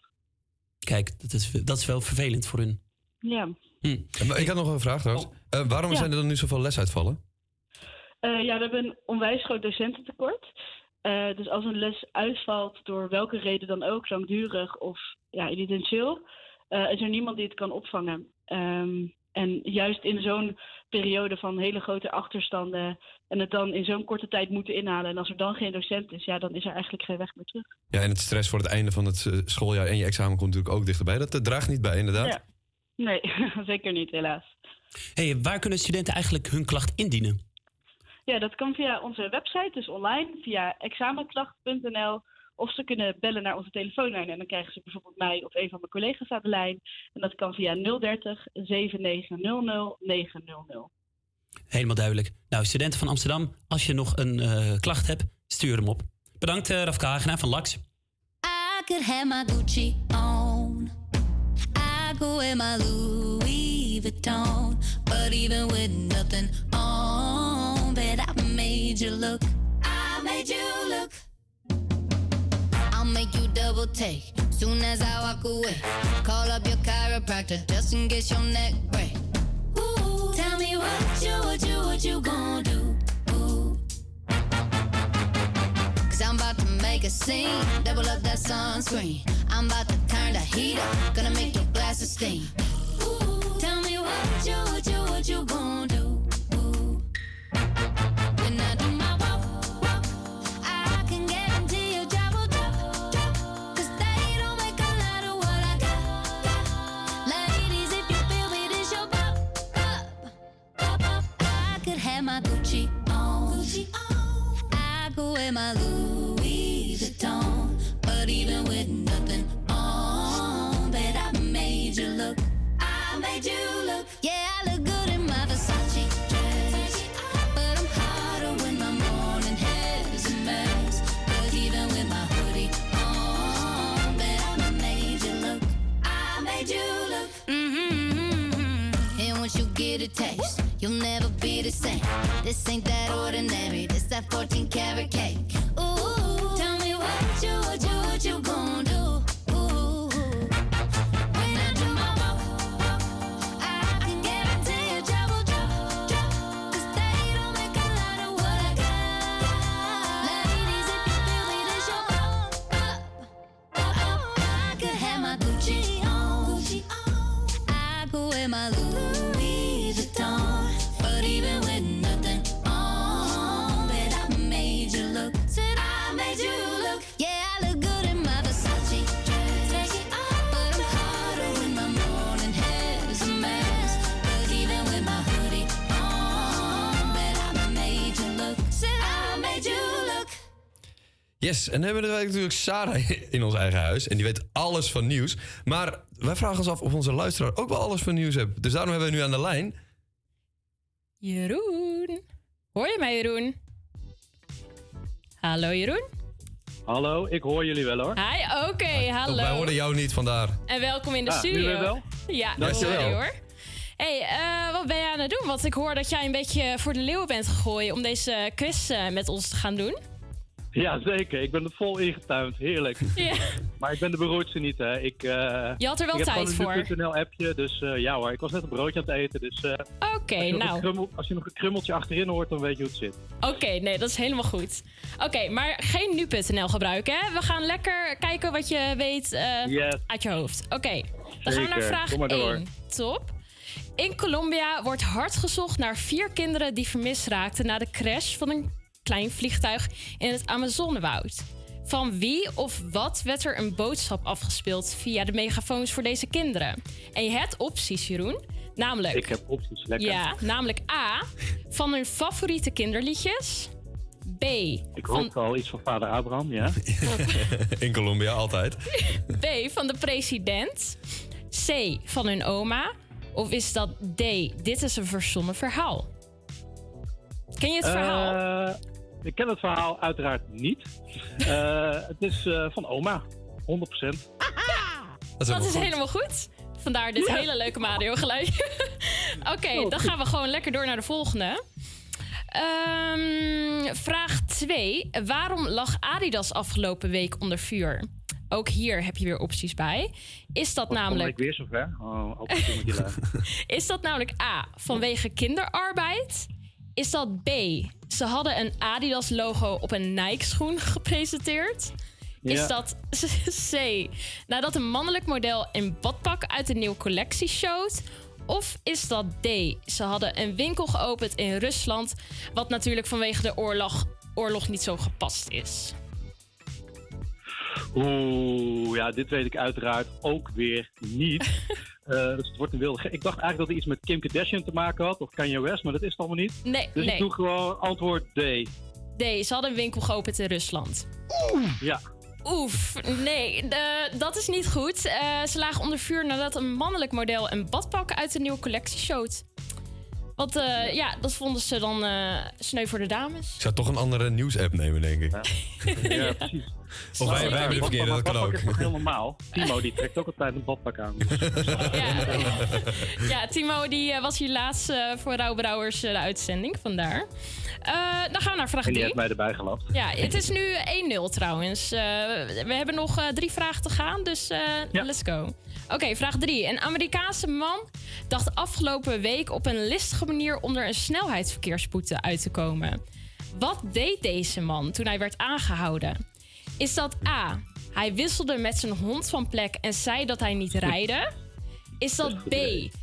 Kijk, dat is, dat is wel vervelend voor hun. Ja. Maar Ik had nog een vraag trouwens. Eh, waarom Ja. zijn er dan nu zoveel lesuitvallen? Eh, ja, we hebben een onwijs groot docententekort. Eh, dus als een les uitvalt door welke reden dan ook, langdurig of ja, incidentieel, eh, is er niemand die het kan opvangen. Ehm, en juist in zo'n periode van hele grote achterstanden en het dan in zo'n korte tijd moeten inhalen. En als er dan geen docent is, ja, dan is er eigenlijk geen weg meer terug. Ja, en het stress voor het einde van het eh, schooljaar en je examen komt natuurlijk ook dichterbij. Dat draagt niet bij, inderdaad. Ja. Nee, zeker niet, helaas. Hey, waar kunnen studenten eigenlijk hun klacht indienen? Ja, dat kan via onze website, dus online, via examenklacht.nl. Of ze kunnen bellen naar onze telefoonlijn en dan krijgen ze bijvoorbeeld mij of een van mijn collega's aan de lijn. En dat kan via 030 7900 900. Helemaal duidelijk. Nou, studenten van Amsterdam, als je nog een eh, klacht hebt, stuur hem op. Bedankt, uh, Rafka Hagenaar van LAX. I could have my Gucci on. I go in my Louis Vuitton. But even with nothing on, bet I made you look. I made you look. Double take soon as I walk away. Call up your chiropractor just in case your neck break. Ooh, tell me what you, what you, what you gonna do? Ooh. Cause I'm about to make a scene. Double up that sunscreen. I'm about to turn the heat up. Gonna make your glasses steam. Ooh, tell me what you, what you, what you gonna do? In my Louis Vuitton. But even with nothing on, bet I made you look. I made you look. Yeah, I look good in my Versace dress. But I'm hotter when my morning hair's a mess. But even with my hoodie on, bet I made you look. I made you look. Mm-hmm. And once you get a taste, you'll never the same. This ain't that ordinary. This that 14 karat cake. Ooh, tell me what you, what you, what you gonna do? Yes, en dan hebben we natuurlijk Sarah in ons eigen huis. En die weet alles van nieuws. Maar wij vragen ons af of onze luisteraar ook wel alles van nieuws heeft. Dus daarom hebben we nu aan de lijn... Jeroen. Hoor je mij, Jeroen? Hallo, Jeroen. Hallo, ik hoor jullie wel hoor. Hi, oké, hallo. Wij hoorden jou niet vandaar. En welkom in de Ah, studio. wel? Ja, dat Dankjewel. hoor je hoor. hey, eh, wat ben jij aan het doen? Want ik hoor dat jij een beetje voor de leeuwen bent gegooid om deze quiz eh, met ons te gaan doen. Ja, zeker. Ik ben er vol ingetuind. Heerlijk. Ja. Maar ik ben de beroerdste niet, hè. Ik, eh, Je had er wel ik heb tijd gewoon een voor. nu.nl appje, dus eh, ja hoor. Ik was net een broodje aan het eten, dus... eh, Oké, nou. een krummel- als je nog een krummeltje achterin hoort, dan weet je hoe het zit. Oké, nee, dat is helemaal goed. Oké, maar geen nu.nl gebruiken, hè? We gaan lekker kijken wat je weet Yes. uit je hoofd. Oké, dan gaan we naar vraag Kom maar door. 1. Top. In Colombia wordt hard gezocht naar vier kinderen die vermist raakten na de crash van een klein vliegtuig in het Amazonewoud. Van wie of wat werd er een boodschap afgespeeld via de megafoons voor deze kinderen? En je hebt opties, Jeroen. Namelijk. Ik heb opties, lekker. Ja, namelijk A. Van hun favoriete kinderliedjes. B. Ik Van, hoop al iets van vader Abraham, ja. in Colombia, altijd. B. Van de president. C. Van hun oma. Of is dat D. Dit is een verzonnen verhaal? Ken je het verhaal? Eh, ik ken het verhaal uiteraard niet. Eh, het is eh, van oma, 100%. Dat is, helemaal goed. Vandaar dit Ja. hele leuke Mario geluidje. Oké, dan gaan we gewoon lekker door naar de volgende. Ehm, vraag 2. Waarom lag Adidas afgelopen week onder vuur? Ook hier heb je weer opties bij. Is dat Namelijk... namelijk ik weer zover? Oh. Is dat namelijk A, vanwege kinderarbeid? Is dat B, ze hadden een Adidas-logo op een Nike-schoen gepresenteerd? Is dat C, nadat een mannelijk model een badpak uit een nieuwe collectie showt? Of is dat D, ze hadden een winkel geopend in Rusland... wat natuurlijk vanwege de oorlog, oorlog niet zo gepast is? Oeh, ja, dit weet ik uiteraard ook weer niet. Eh, dus het wordt een wilde. Ik dacht eigenlijk dat het iets met Kim Kardashian te maken had, of Kanye West, maar dat is het allemaal niet. Nee, Dus nee. ik doe gewoon antwoord D. D, ze hadden een winkel geopend in Rusland. Ja. Oef, nee, de- dat is niet goed. Eh, ze lagen onder vuur nadat een mannelijk model een badpak uit een nieuwe collectie showt. Want eh, ja, dat vonden ze dan eh, sneu voor de dames. Ik zou toch een andere nieuws-app nemen, denk ik. Ja, precies. Of wij, wij hebben de verkeerde, dat kan ook. is toch heel normaal? Timo, die trekt ook altijd een badpak aan. Ja, Timo die eh, was hier laatst eh, voor Rauwbrouwers eh, de uitzending, vandaar. Eh, dan gaan we naar vraag En die 3. heeft mij erbij gelapt. Ja, het is nu 1-0 trouwens. Eh, we hebben nog eh, drie vragen te gaan, dus eh, let's go. Oké, vraag 3. Een Amerikaanse man dacht afgelopen week op een listige manier onder een snelheidsverkeersboete uit te komen. Wat deed deze man toen hij werd aangehouden? Is dat A. Hij wisselde met zijn hond van plek en zei dat hij niet rijde? Is dat B.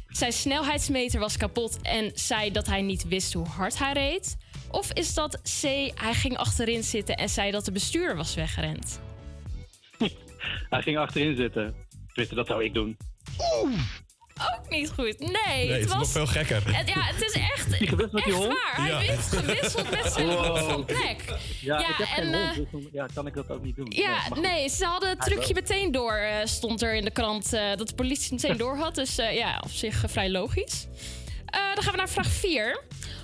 Zijn snelheidsmeter was kapot en zei dat hij niet wist hoe hard hij reed? Of is dat C. Hij ging achterin zitten en zei dat de bestuurder was weggerend? Hij ging achterin zitten. Tenminste, dat zou ik doen. Ook niet goed. Nee, Nee, het was... nog veel gekker. Het- ja, het is echt, Die die echt hond? waar. Hij Ja. heeft gewisseld met zijn Wow. hond van plek. Ja, ik heb geen en, hond, eh, dus dan ja, kan ik dat ook niet doen. Ja, nee, ze hadden het trucje meteen door, eh, stond er in de krant eh, dat de politie het meteen door had. Dus eh, ja, op zich vrij logisch. Eh, dan gaan we naar vraag 4.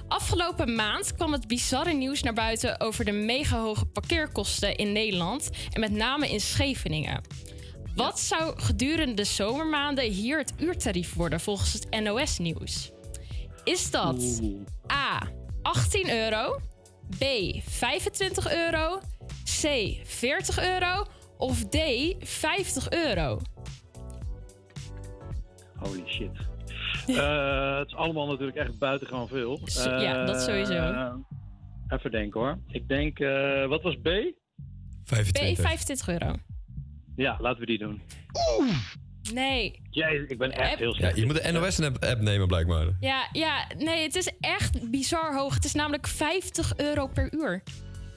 Afgelopen maand kwam het bizarre nieuws naar buiten over de mega hoge parkeerkosten in Nederland en met name in Scheveningen. Wat zou gedurende de zomermaanden hier het uurtarief worden volgens het NOS-nieuws? Is dat A. 18 euro, B. 25 euro, C. 40 euro of D. 50 euro? Holy shit. Eh, het is allemaal natuurlijk echt buitengewoon veel. Ja, dat sowieso. Eh, even denken hoor. Ik denk, eh, wat was B? B. 25 euro. Ja, laten we die doen. Nee. Jezus, ik ben echt App. heel Ja, slecht. je moet de NOS-app nemen, blijkbaar. Ja, ja, nee, het is echt bizar hoog. Het is namelijk 50 euro per uur.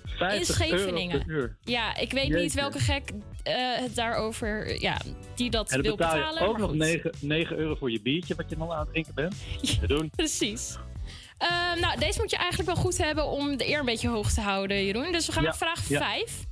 50 in Scheveningen. euro per uur. Ja, ik weet niet welke gek eh, het daarover, ja, die dat En wil betaal betalen. je ook maar nog goed. 9, 9 euro voor je biertje wat je dan aan het drinken bent. Te doen. Precies. Eh, nou, deze moet je eigenlijk wel goed hebben om de eer een beetje hoog te houden, Jeroen. Dus we gaan Ja, naar vraag ja. 5.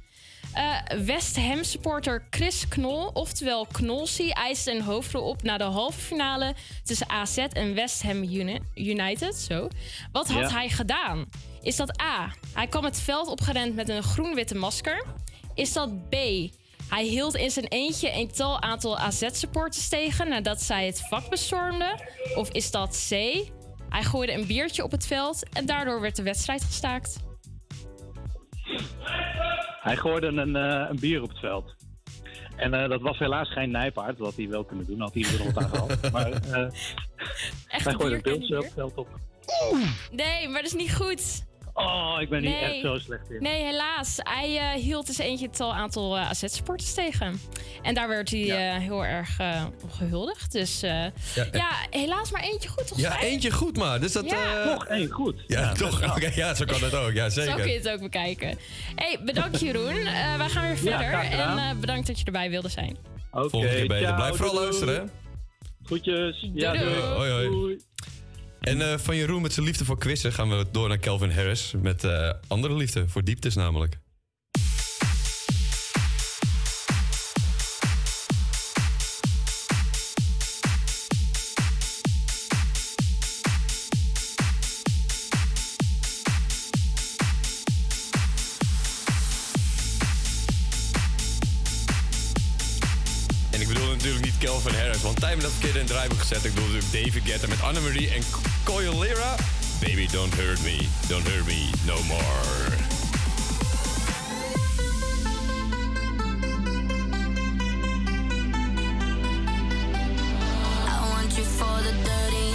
Eh, West Ham supporter Chris Knol, oftewel Knolsie, eiste een hoofdrol op na de halve finale tussen AZ en West Ham Uni- United. Zo. Wat had Ja. hij gedaan? Is dat A. Hij kwam het veld opgerend met een groen-witte masker? Is dat B. Hij hield in zijn eentje een tal aantal AZ-supporters tegen nadat zij het vak bestormden? Of is dat C. Hij gooide een biertje op het veld en daardoor werd de wedstrijd gestaakt? Hij gooide een, eh, een bier op het veld. En eh, dat was helaas geen nijpaard. Dat had hij wel kunnen doen. Had hij er wat aan gehad. Maar eh hij gooide een beeldje op het veld op. Nee, maar dat is niet goed. Oh, ik ben hier Nee. echt zo slecht in. Nee, helaas. Hij eh, hield dus eentje het aantal eh, AZ-sporters tegen. En daar werd hij eh, heel erg eh, op gehuldigd. Dus eh, ja, Ja, helaas maar eentje goed, toch? Ja, eentje goed maar. Dus dat, Ja. Nog één goed. Ja, toch. Oké, ja, zo kan het ook. Ja, Zo kun je zeker. het ook bekijken. hey, bedankt Jeroen. Eh wij gaan weer verder. en eh, bedankt dat je erbij wilde zijn. Oké, Volgende keer beter. Blijf vooral luisteren. Groetjes. Ja, Doei, doei. doei. Hoi, hoi. En eh, van Jeroen met zijn liefde voor quizzen gaan we door naar Calvin Harris. Met eh, andere liefde, voor dieptes namelijk. Calvin Harris, want Tijmen dat verkeerd in het draaiboek gezet. Ik bedoel natuurlijk David Guetta met Annemarie en Coyolera. Baby, don't hurt me, don't hurt me no more. I want you for the dirty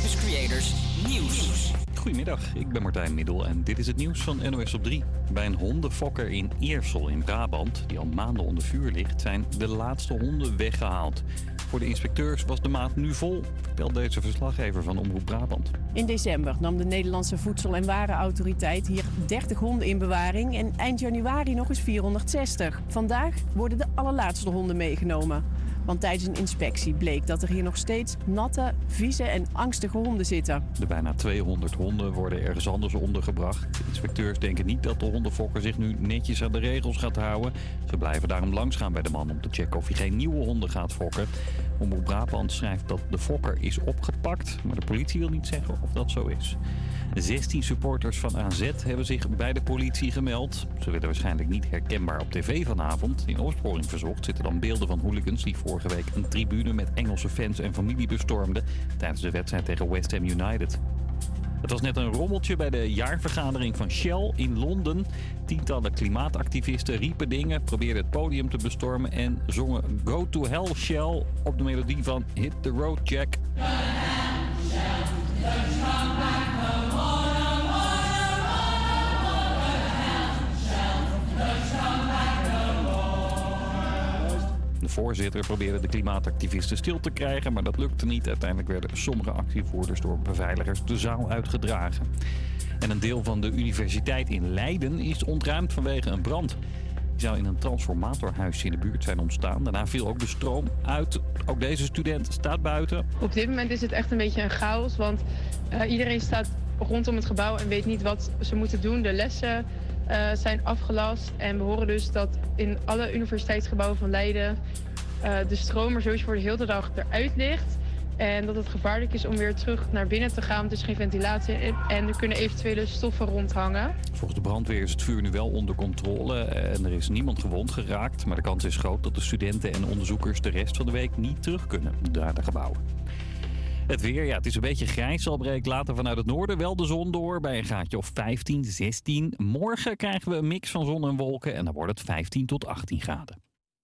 Campus Creators Nieuws. Goedemiddag, ik ben Martijn Middel en dit is het nieuws van NOS op 3. Bij een hondenfokker in Eersel in Brabant, die al maanden onder vuur ligt, zijn de laatste honden weggehaald. Voor de inspecteurs was de maat nu vol, vertelt deze verslaggever van Omroep Brabant. In december nam de Nederlandse Voedsel- en Warenautoriteit hier 30 honden in bewaring en eind januari nog eens 460. Vandaag worden de allerlaatste honden meegenomen. Want tijdens een inspectie bleek dat er hier nog steeds natte, vieze en angstige honden zitten. De bijna 200 honden worden ergens anders ondergebracht. De inspecteurs denken niet dat de hondenfokker zich nu netjes aan de regels gaat houden. Ze blijven daarom langsgaan bij de man om te checken of hij geen nieuwe honden gaat fokken. Omroep Brabant schrijft dat de fokker is opgepakt, maar de politie wil niet zeggen of dat zo is. 16 supporters van AZ hebben zich bij de politie gemeld. Ze werden waarschijnlijk niet herkenbaar op tv vanavond. In opsporing verzocht zitten dan beelden van hooligans die vorige week een tribune met Engelse fans en familie bestormden tijdens de wedstrijd tegen West Ham United. Het was net een rommeltje bij de jaarvergadering van Shell in Londen. Tientallen klimaatactivisten riepen dingen, probeerden het podium te bestormen en zongen Go to Hell Shell op de melodie van Hit the Road Jack. De voorzitter probeerde de klimaatactivisten stil te krijgen, maar dat lukte niet. Uiteindelijk werden sommige actievoerders door beveiligers de zaal uitgedragen. En een deel van de universiteit in Leiden is ontruimd vanwege een brand. Die zou in een transformatorhuis in de buurt zijn ontstaan. Daarna viel ook de stroom uit. Ook deze student staat buiten. Op dit moment is het echt een beetje een chaos, want eh, iedereen staat rondom het gebouw en weet niet wat ze moeten doen. De lessen eh, zijn afgelast en we horen dus dat in alle universiteitsgebouwen van Leiden eh, de stroom er sowieso voor de hele dag eruit ligt. En dat het gevaarlijk is om weer terug naar binnen te gaan, want er is geen ventilatie en, en er kunnen eventuele stoffen rondhangen. Volgens de brandweer is het vuur nu wel onder controle en er is niemand gewond geraakt. Maar de kans is groot dat de studenten en onderzoekers de rest van de week niet terug kunnen naar de gebouwen. Het weer, ja, het is een beetje grijs. Al breekt later vanuit het noorden wel de zon door bij een gaatje of 15, 16. Morgen krijgen we een mix van zon en wolken en dan wordt het 15 tot 18 graden.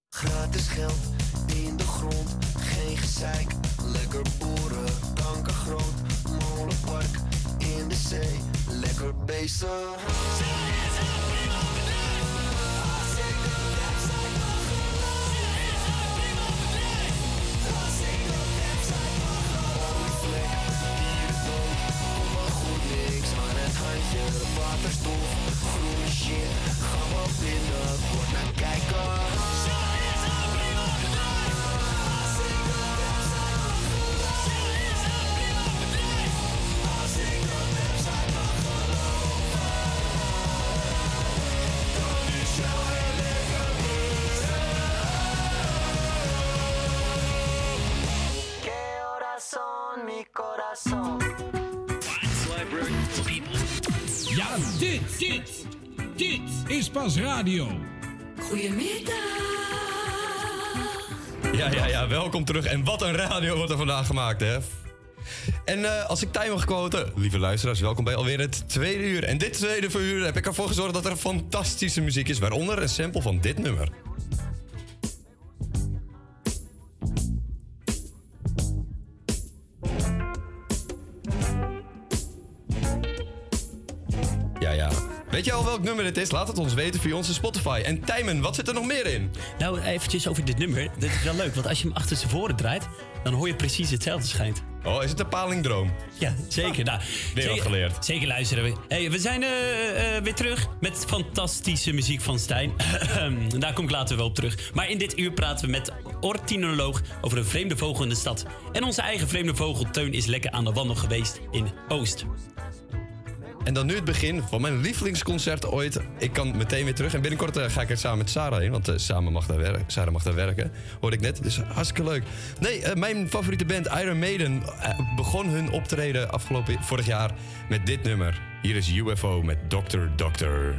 Gratis geld in de grond, geen gezeik. Lekker boeren, kanker groot. Molenpark in de zee, lekker bezig. Waterstof, groene shit, gaan we binnenkort naar kijken. Mi corazón. Dit is pas radio. Goedemiddag. Ja, ja, ja, welkom terug. En wat een radio wordt er vandaag gemaakt, hè? En eh, als ik tijd mag quoten, lieve luisteraars, welkom bij alweer het tweede uur. En dit tweede uur heb ik ervoor gezorgd dat er fantastische muziek is, waaronder een sample van dit nummer. Ja, ja. Weet je al welk nummer dit is? Laat het ons weten via onze Spotify. En Tijmen, wat zit er nog meer in? Nou, eventjes over dit nummer. Dit is wel leuk, want als je hem achter zijn voren draait, dan hoor je precies hetzelfde schijnt. Oh, is het een palingdroom? Ja, zeker. Nou, Weer wat zeker, geleerd. Zeker luisteren we. Hey, we zijn eh, eh, weer terug met fantastische muziek van Stijn. Daar kom ik later wel op terug. Maar in dit uur praten we met ornitholoog over een vreemde vogel in de stad. En onze eigen vreemde vogel Teun is lekker aan de wandel geweest in Oost. En dan nu het begin van mijn lievelingsconcert ooit. Ik kan meteen weer terug. En binnenkort eh, ga ik er samen met Sarah heen. Want eh, samen mag daar werken. Sarah mag daar werken. Hoorde ik net. Dus hartstikke leuk. Nee, eh, mijn favoriete band Iron Maiden begon hun optreden afgelopen vorig jaar met dit nummer. Hier is UFO met Dr. Doctor.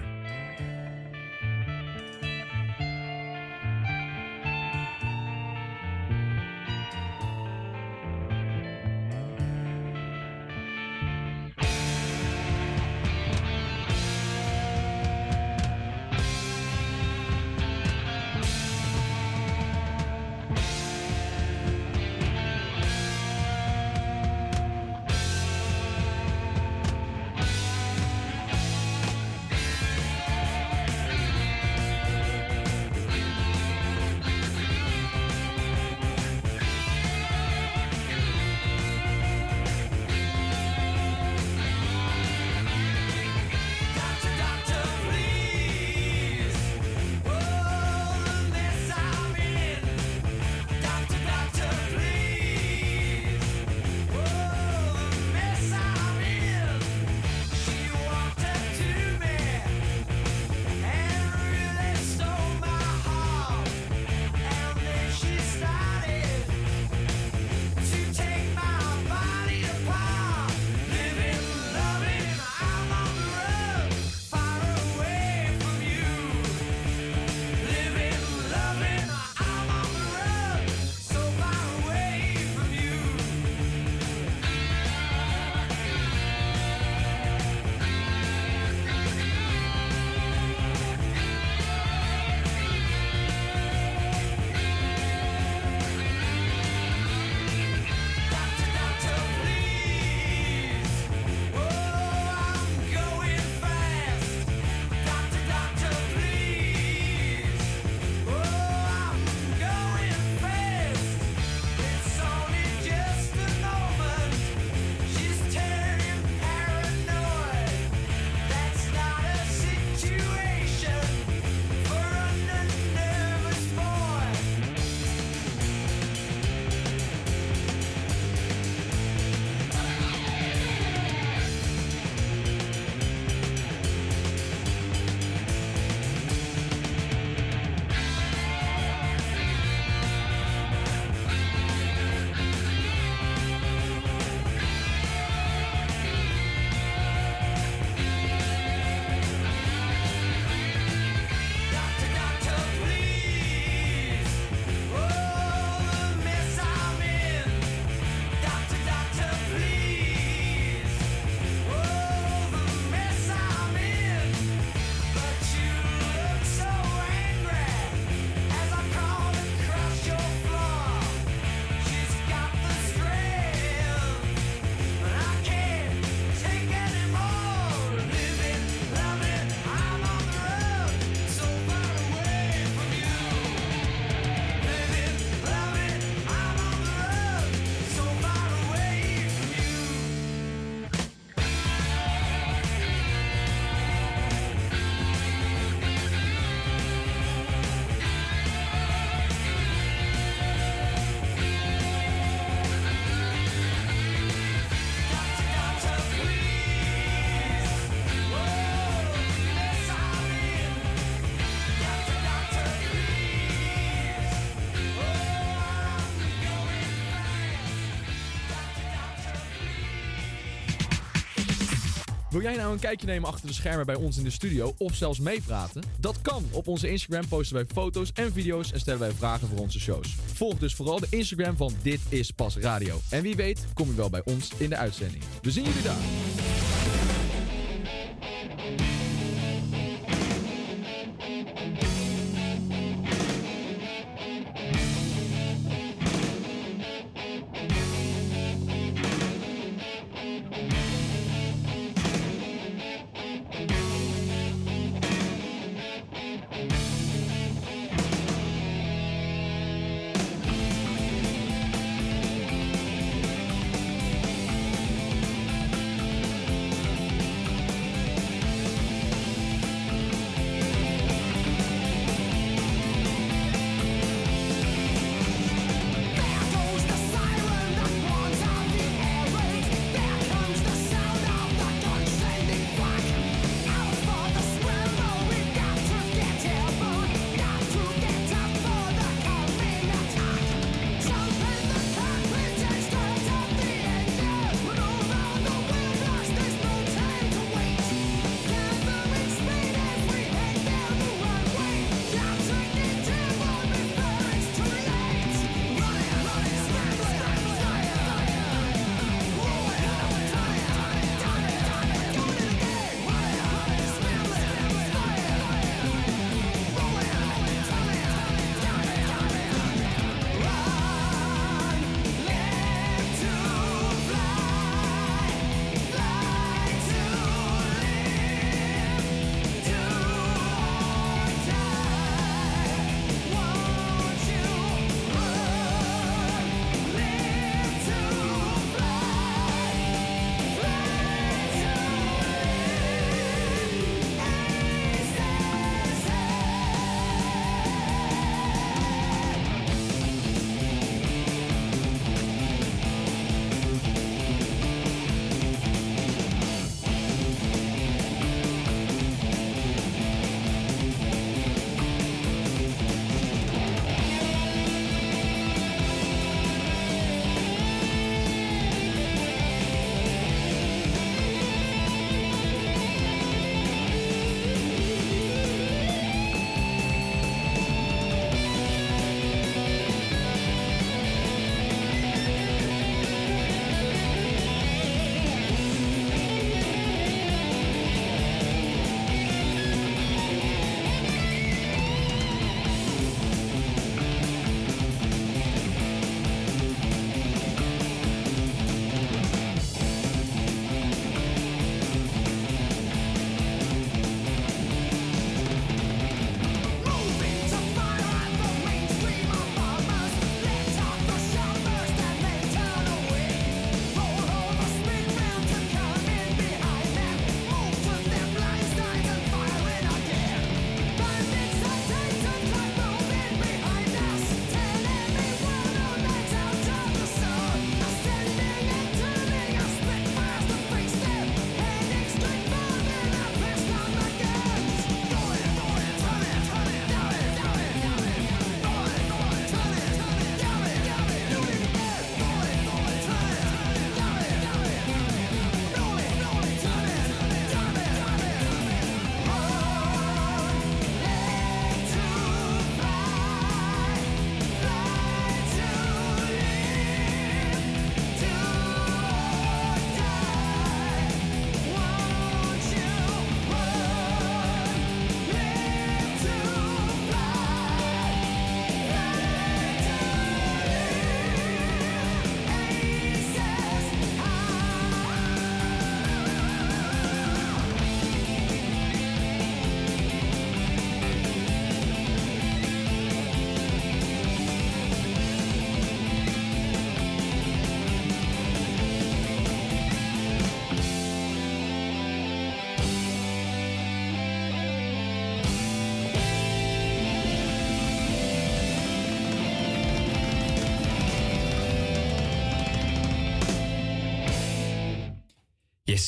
Wil jij nou een kijkje nemen achter de schermen bij ons in de studio of zelfs meepraten? Dat kan. Op onze Instagram posten wij foto's en video's en stellen wij vragen voor onze shows. Volg dus vooral de Instagram van Dit is Pas Radio. En wie weet kom je wel bij ons in de uitzending. We zien jullie daar.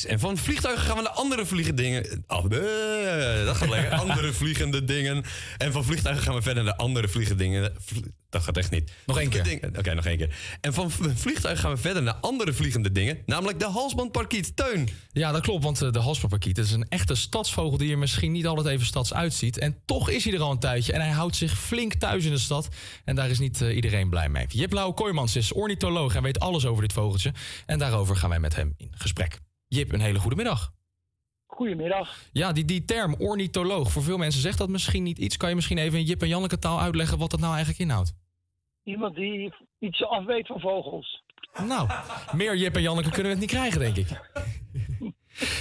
En van vliegtuigen gaan we naar andere vliegende dingen. Oh, eh, dat gaat lekker. andere vliegende dingen. En van vliegtuigen gaan we verder naar andere vliegende dingen. Dat gaat echt niet. Nog één keer. Oké, nog één keer. En van vliegtuigen gaan we verder naar andere vliegende dingen. Namelijk de halsbandparkiet. Teun. Ja, dat klopt, want eh, de halsbandparkiet is een echte stadsvogel die er misschien niet altijd even stads uitziet. En toch is hij er al een tijdje en hij houdt zich flink thuis in de stad. En daar is niet eh, iedereen blij mee. Jip Lauw Kooijmans is ornitholoog en weet alles over dit vogeltje. En daarover gaan wij met hem in gesprek. Jip, een hele goede middag. Goedemiddag. Ja, die, die term ornitholoog, voor veel mensen zegt dat misschien niet iets. Kan je misschien even in Jip en Janneke taal uitleggen wat dat nou eigenlijk inhoudt? Iemand die iets af weet van vogels. Nou, meer Jip en Janneke kunnen we het niet krijgen, denk ik.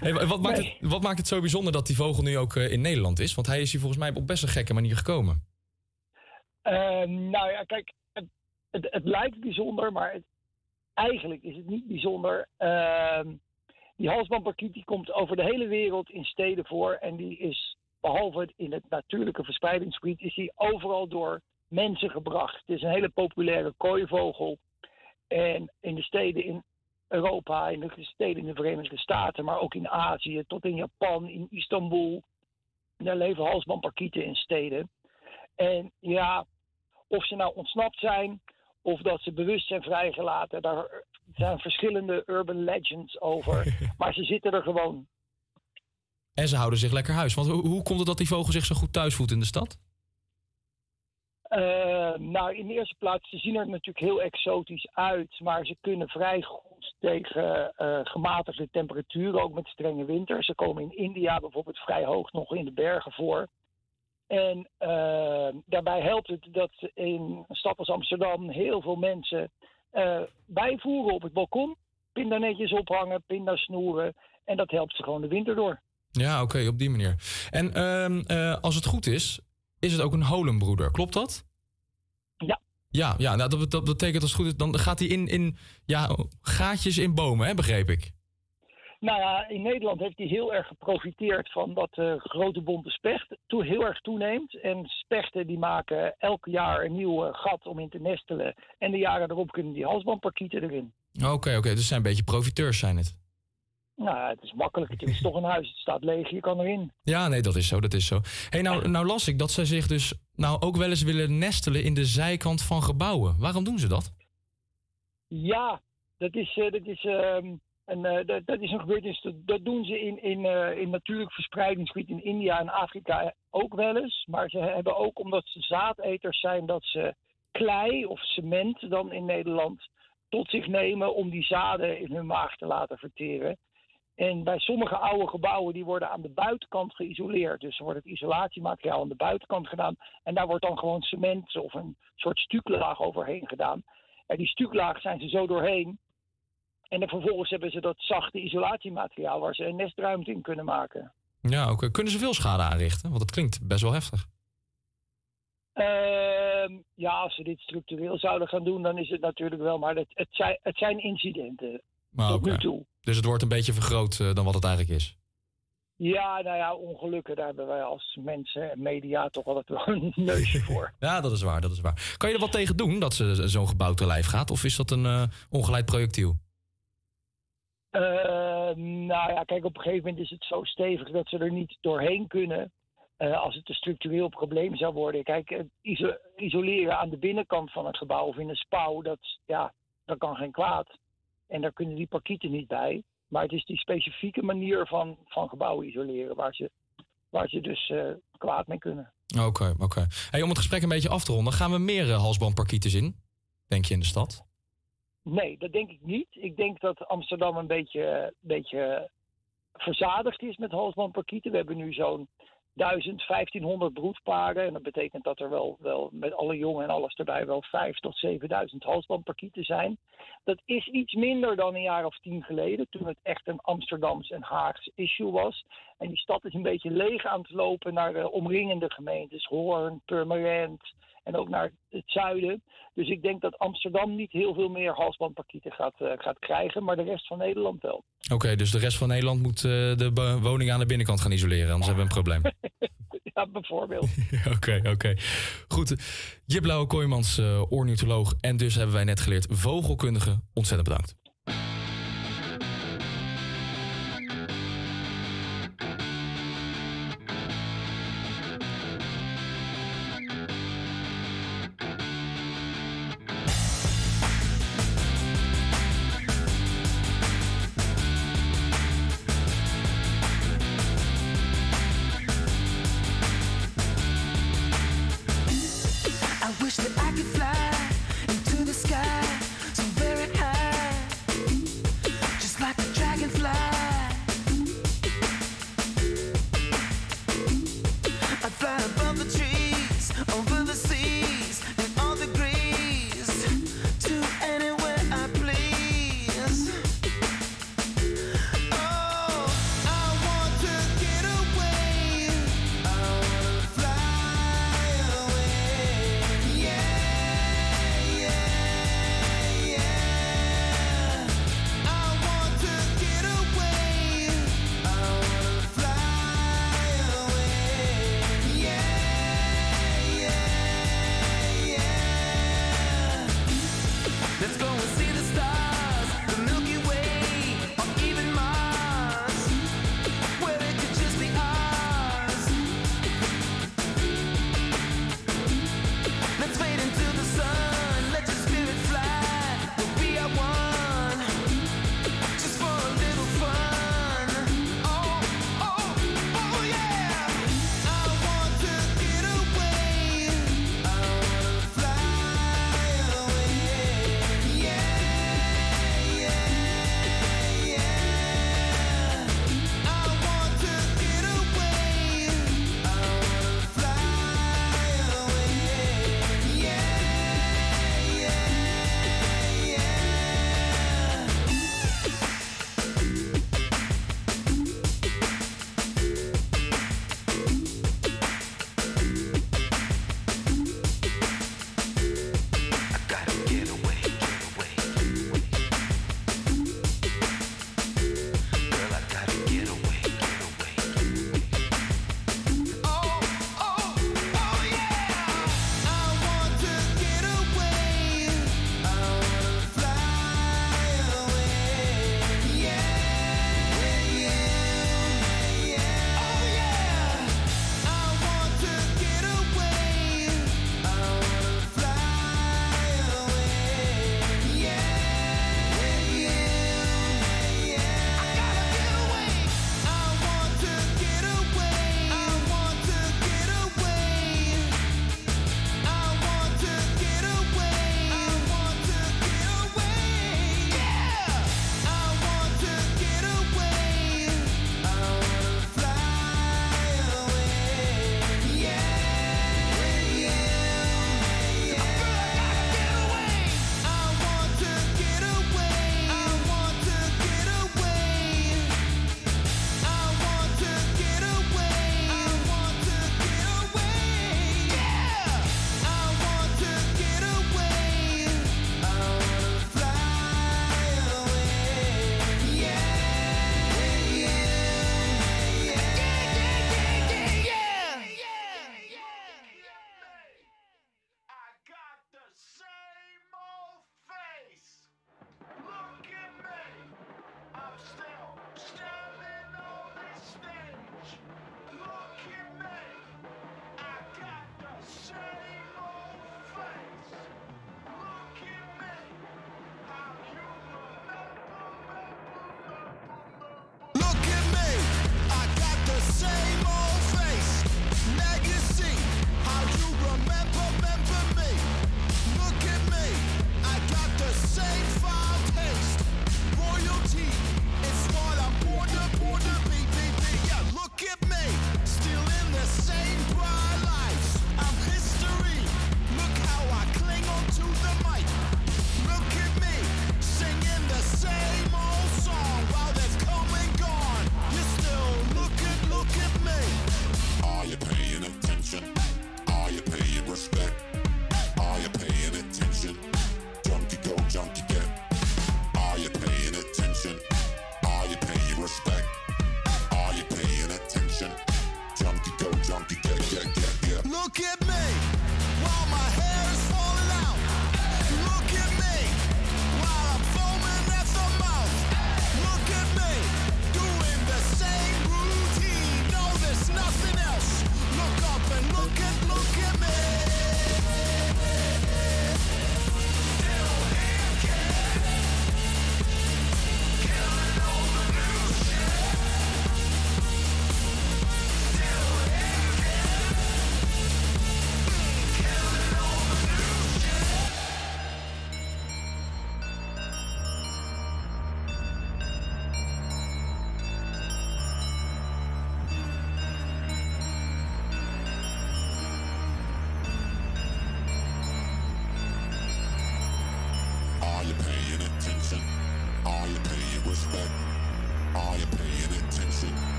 Hey, wat, maakt het, wat maakt het zo bijzonder dat die vogel nu ook eh, in Nederland is? Want hij is hier volgens mij op best een gekke manier gekomen. Ehm, nou ja, kijk, het, het, het lijkt bijzonder, maar eigenlijk is het niet bijzonder. Ehm, die halsbandparkiet die komt over de hele wereld in steden voor. En die is, behalve in het natuurlijke verspreidingsgebied, is die overal door mensen gebracht. Het is een hele populaire kooivogel. En in de steden in Europa, in de steden in de Verenigde Staten, maar ook in Azië, tot in Japan, in Istanbul. Daar leven halsbandparkieten in steden. En ja, of ze nou ontsnapt zijn of dat ze bewust zijn vrijgelaten, daar zijn verschillende urban legends over. maar ze zitten er gewoon. En ze houden zich lekker huis. Want hoe, hoe komt het dat die vogel zich zo goed thuis voelt in de stad? Eh, nou, in de eerste plaats, ze zien er natuurlijk heel exotisch uit, maar ze kunnen vrij goed tegen eh, gematigde temperaturen, ook met strenge winter. Ze komen in India bijvoorbeeld vrij hoog nog in de bergen voor. En eh, daarbij helpt het dat in een stad als Amsterdam heel veel mensen bijvoeren op het balkon. Pindanetjes ophangen, pindasnoeren. En dat helpt ze gewoon de winter door. Ja, oké, op die manier. En ehm, eh, als het goed is, is het ook een holenbroeder. Klopt dat? Ja. Ja, ja nou, dat, dat betekent als het goed is, dan gaat hij in, in ja, gaatjes in bomen, hè, begreep ik. Nou ja, in Nederland heeft hij heel erg geprofiteerd van dat de grote bonte specht toe, heel erg toeneemt. En spechten die maken elk jaar een nieuw eh, gat om in te nestelen. En de jaren erop kunnen die halsbandparkieten erin. Oké, oké, dus zijn een beetje profiteurs zijn het. Nou, ja, het is makkelijk. Het is toch een huis. Het staat leeg. Je kan erin. Ja, nee, dat is zo, dat is zo. hey, nou, nou las ik dat zij zich dus nou ook wel eens willen nestelen in de zijkant van gebouwen. Waarom doen ze dat? Ja, dat is, eh, dat is, ehm, een, eh, dat, is een gebeurtenis. Dat, dat doen ze in, in, eh, in natuurlijk verspreidingsgebied in India en Afrika ook wel eens. Maar ze hebben ook, omdat ze zaadeters zijn, dat ze klei of cement dan in Nederland tot zich nemen om die zaden in hun maag te laten verteren. En bij sommige oude gebouwen die worden aan de buitenkant geïsoleerd. Dus er wordt het isolatiemateriaal aan de buitenkant gedaan. En daar wordt dan gewoon cement of een soort stuklaag overheen gedaan. En die stuklaag zijn ze zo doorheen. En dan vervolgens hebben ze dat zachte isolatiemateriaal waar ze een nestruimte in kunnen maken. Ja, oké. Kunnen ze veel schade aanrichten? Want dat klinkt best wel heftig. Ehm, ja, als ze dit structureel zouden gaan doen, dan is het natuurlijk wel. Maar het, het, zijn, het zijn incidenten. Maar tot nu toe. Dus het wordt een beetje vergroot eh, dan wat het eigenlijk is. Ja, nou ja, ongelukken, daar hebben wij als mensen en media toch altijd wel een neusje voor. Ja, dat is waar, dat is waar. Kan je er wat tegen doen dat ze zo'n gebouw te lijf gaat? Of is dat een eh, ongeleid projectiel? Ehm, nou ja, kijk, op een gegeven moment is het zo stevig dat ze er niet doorheen kunnen. eh, als het een structureel probleem zou worden. Kijk, isoleren aan de binnenkant van het gebouw of in een spouw, dat, ja, dat kan geen kwaad. En daar kunnen die parkieten niet bij. Maar het is die specifieke manier van, van gebouwen isoleren waar ze, waar ze dus eh, kwaad mee kunnen. Oké, oké. Hey, om het gesprek een beetje af te ronden, gaan we meer eh, halsbandparkieten in? Denk je in de stad? Nee, dat denk ik niet. Ik denk dat Amsterdam een beetje, beetje verzadigd is met halsbandparkieten. We hebben nu zo'n 1000, 1500 broedparen. En dat betekent dat er wel, wel met alle jongen en alles erbij wel 5 tot 7000 halsbandparkieten zijn. Dat is iets minder dan een jaar of tien geleden, toen het echt een Amsterdams en Haags issue was. En die stad is een beetje leeg aan het lopen naar de omringende gemeentes, Hoorn, Purmerend en ook naar het zuiden. Dus ik denk dat Amsterdam niet heel veel meer halsbandparkieten gaat, eh, gaat krijgen, maar de rest van Nederland wel. Oké, dus de rest van Nederland moet eh, de be- woning aan de binnenkant gaan isoleren, anders hebben we een probleem. Ja, bijvoorbeeld. Oké, oké. Goed. Jip Blauwe Kooijmans, eh ornitholoog. En dus hebben wij net geleerd vogelkundige. Ontzettend bedankt.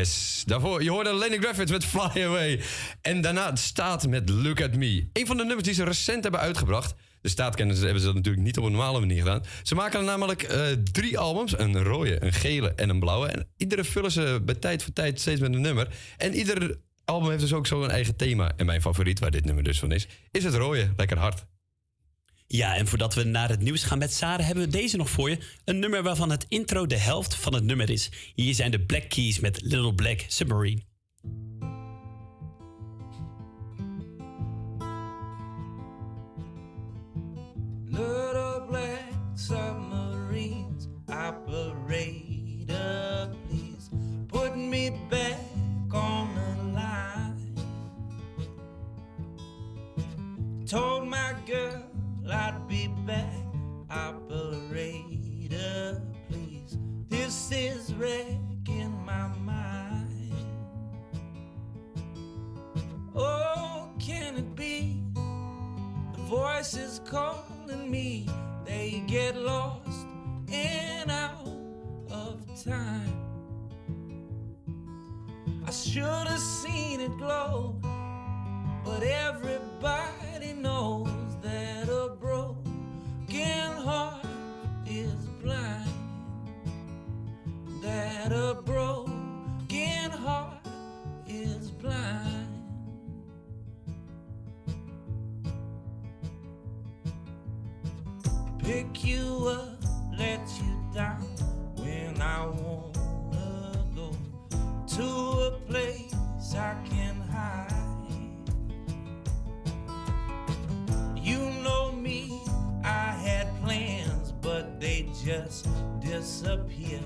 Yes, daarvoor, je hoorde Lenny Kravitz met Fly Away. En daarna staat met Look At Me. Een van de nummers die ze recent hebben uitgebracht. De staatkennis hebben ze dat natuurlijk niet op een normale manier gedaan. Ze maken er namelijk eh, drie albums. Een rode, een gele en een blauwe. En iedere vullen ze bij tijd voor tijd steeds met een nummer. En ieder album heeft dus ook zo een eigen thema. En mijn favoriet, waar dit nummer dus van is, is het rode. Lekker hard. Ja, en voordat we naar het nieuws gaan met Sarah, hebben we deze nog voor je. Een nummer waarvan het intro de helft van het nummer is. Hier zijn de Black Keys met Little Black Submarine. I'd be back, operator, please. This is wrecking my mind. Oh, can it be? The voice is calling me, they get lost and out of time. I should have seen it glow, but everybody knows that a broken heart is blind. That a broken disappear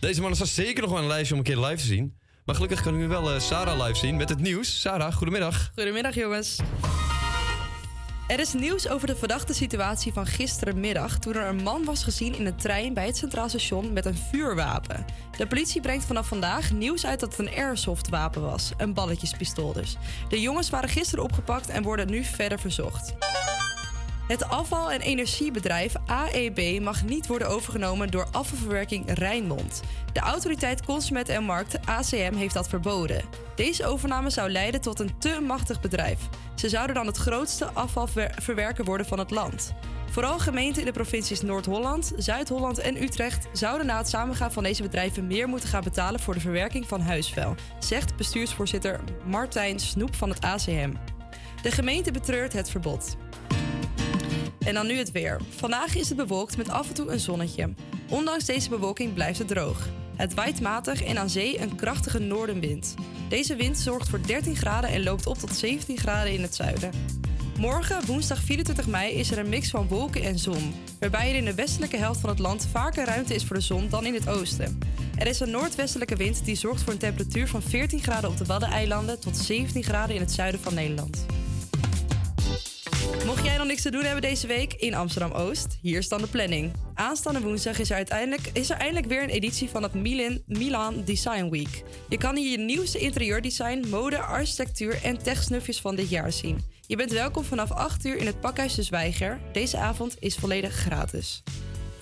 Deze man staat zeker nog wel een lijstje om een keer live te zien. Maar gelukkig kan u nu wel eh, Sarah live zien met het nieuws. Sarah, goedemiddag. Goedemiddag jongens. Er is nieuws over de verdachte situatie van gisterenmiddag toen er een man was gezien in een trein bij het Centraal Station met een vuurwapen. De politie brengt vanaf vandaag nieuws uit dat het een airsoftwapen was, een balletjespistool dus. De jongens waren gisteren opgepakt en worden nu verder verzocht. Het afval- en energiebedrijf AEB mag niet worden overgenomen door afvalverwerking Rijnmond. De autoriteit Consument en Markt, ACM, heeft dat verboden. Deze overname zou leiden tot een te machtig bedrijf. Ze zouden dan het grootste afvalverwerker worden van het land. Vooral gemeenten in de provincies Noord-Holland, Zuid-Holland en Utrecht zouden na het samengaan van deze bedrijven meer moeten gaan betalen voor de verwerking van huisvuil, zegt bestuursvoorzitter Martijn Snoep van het ACM. De gemeente betreurt het verbod. En dan nu het weer. Vandaag is het bewolkt met af en toe een zonnetje. Ondanks deze bewolking blijft het droog. Het waait matig en aan zee een krachtige noordenwind. Deze wind zorgt voor 13 graden en loopt op tot 17 graden in het zuiden. Morgen, woensdag 24 mei, is er een mix van wolken en zon. Waarbij er in de westelijke helft van het land vaker ruimte is voor de zon dan in het oosten. Er is een noordwestelijke wind die zorgt voor een temperatuur van 14 graden op de Waddeneilanden tot 17 graden in het zuiden van Nederland. Mocht jij nog niks te doen hebben deze week in Amsterdam-Oost, hier is dan de planning. Aanstaande woensdag is er, uiteindelijk, is er eindelijk weer een editie van het Milan, Milan Design Week. Je kan hier je nieuwste interieurdesign, mode, architectuur en techsnufjes van dit jaar zien. Je bent welkom vanaf 8 uur in het Pakhuis de Zwijger. Deze avond is volledig gratis.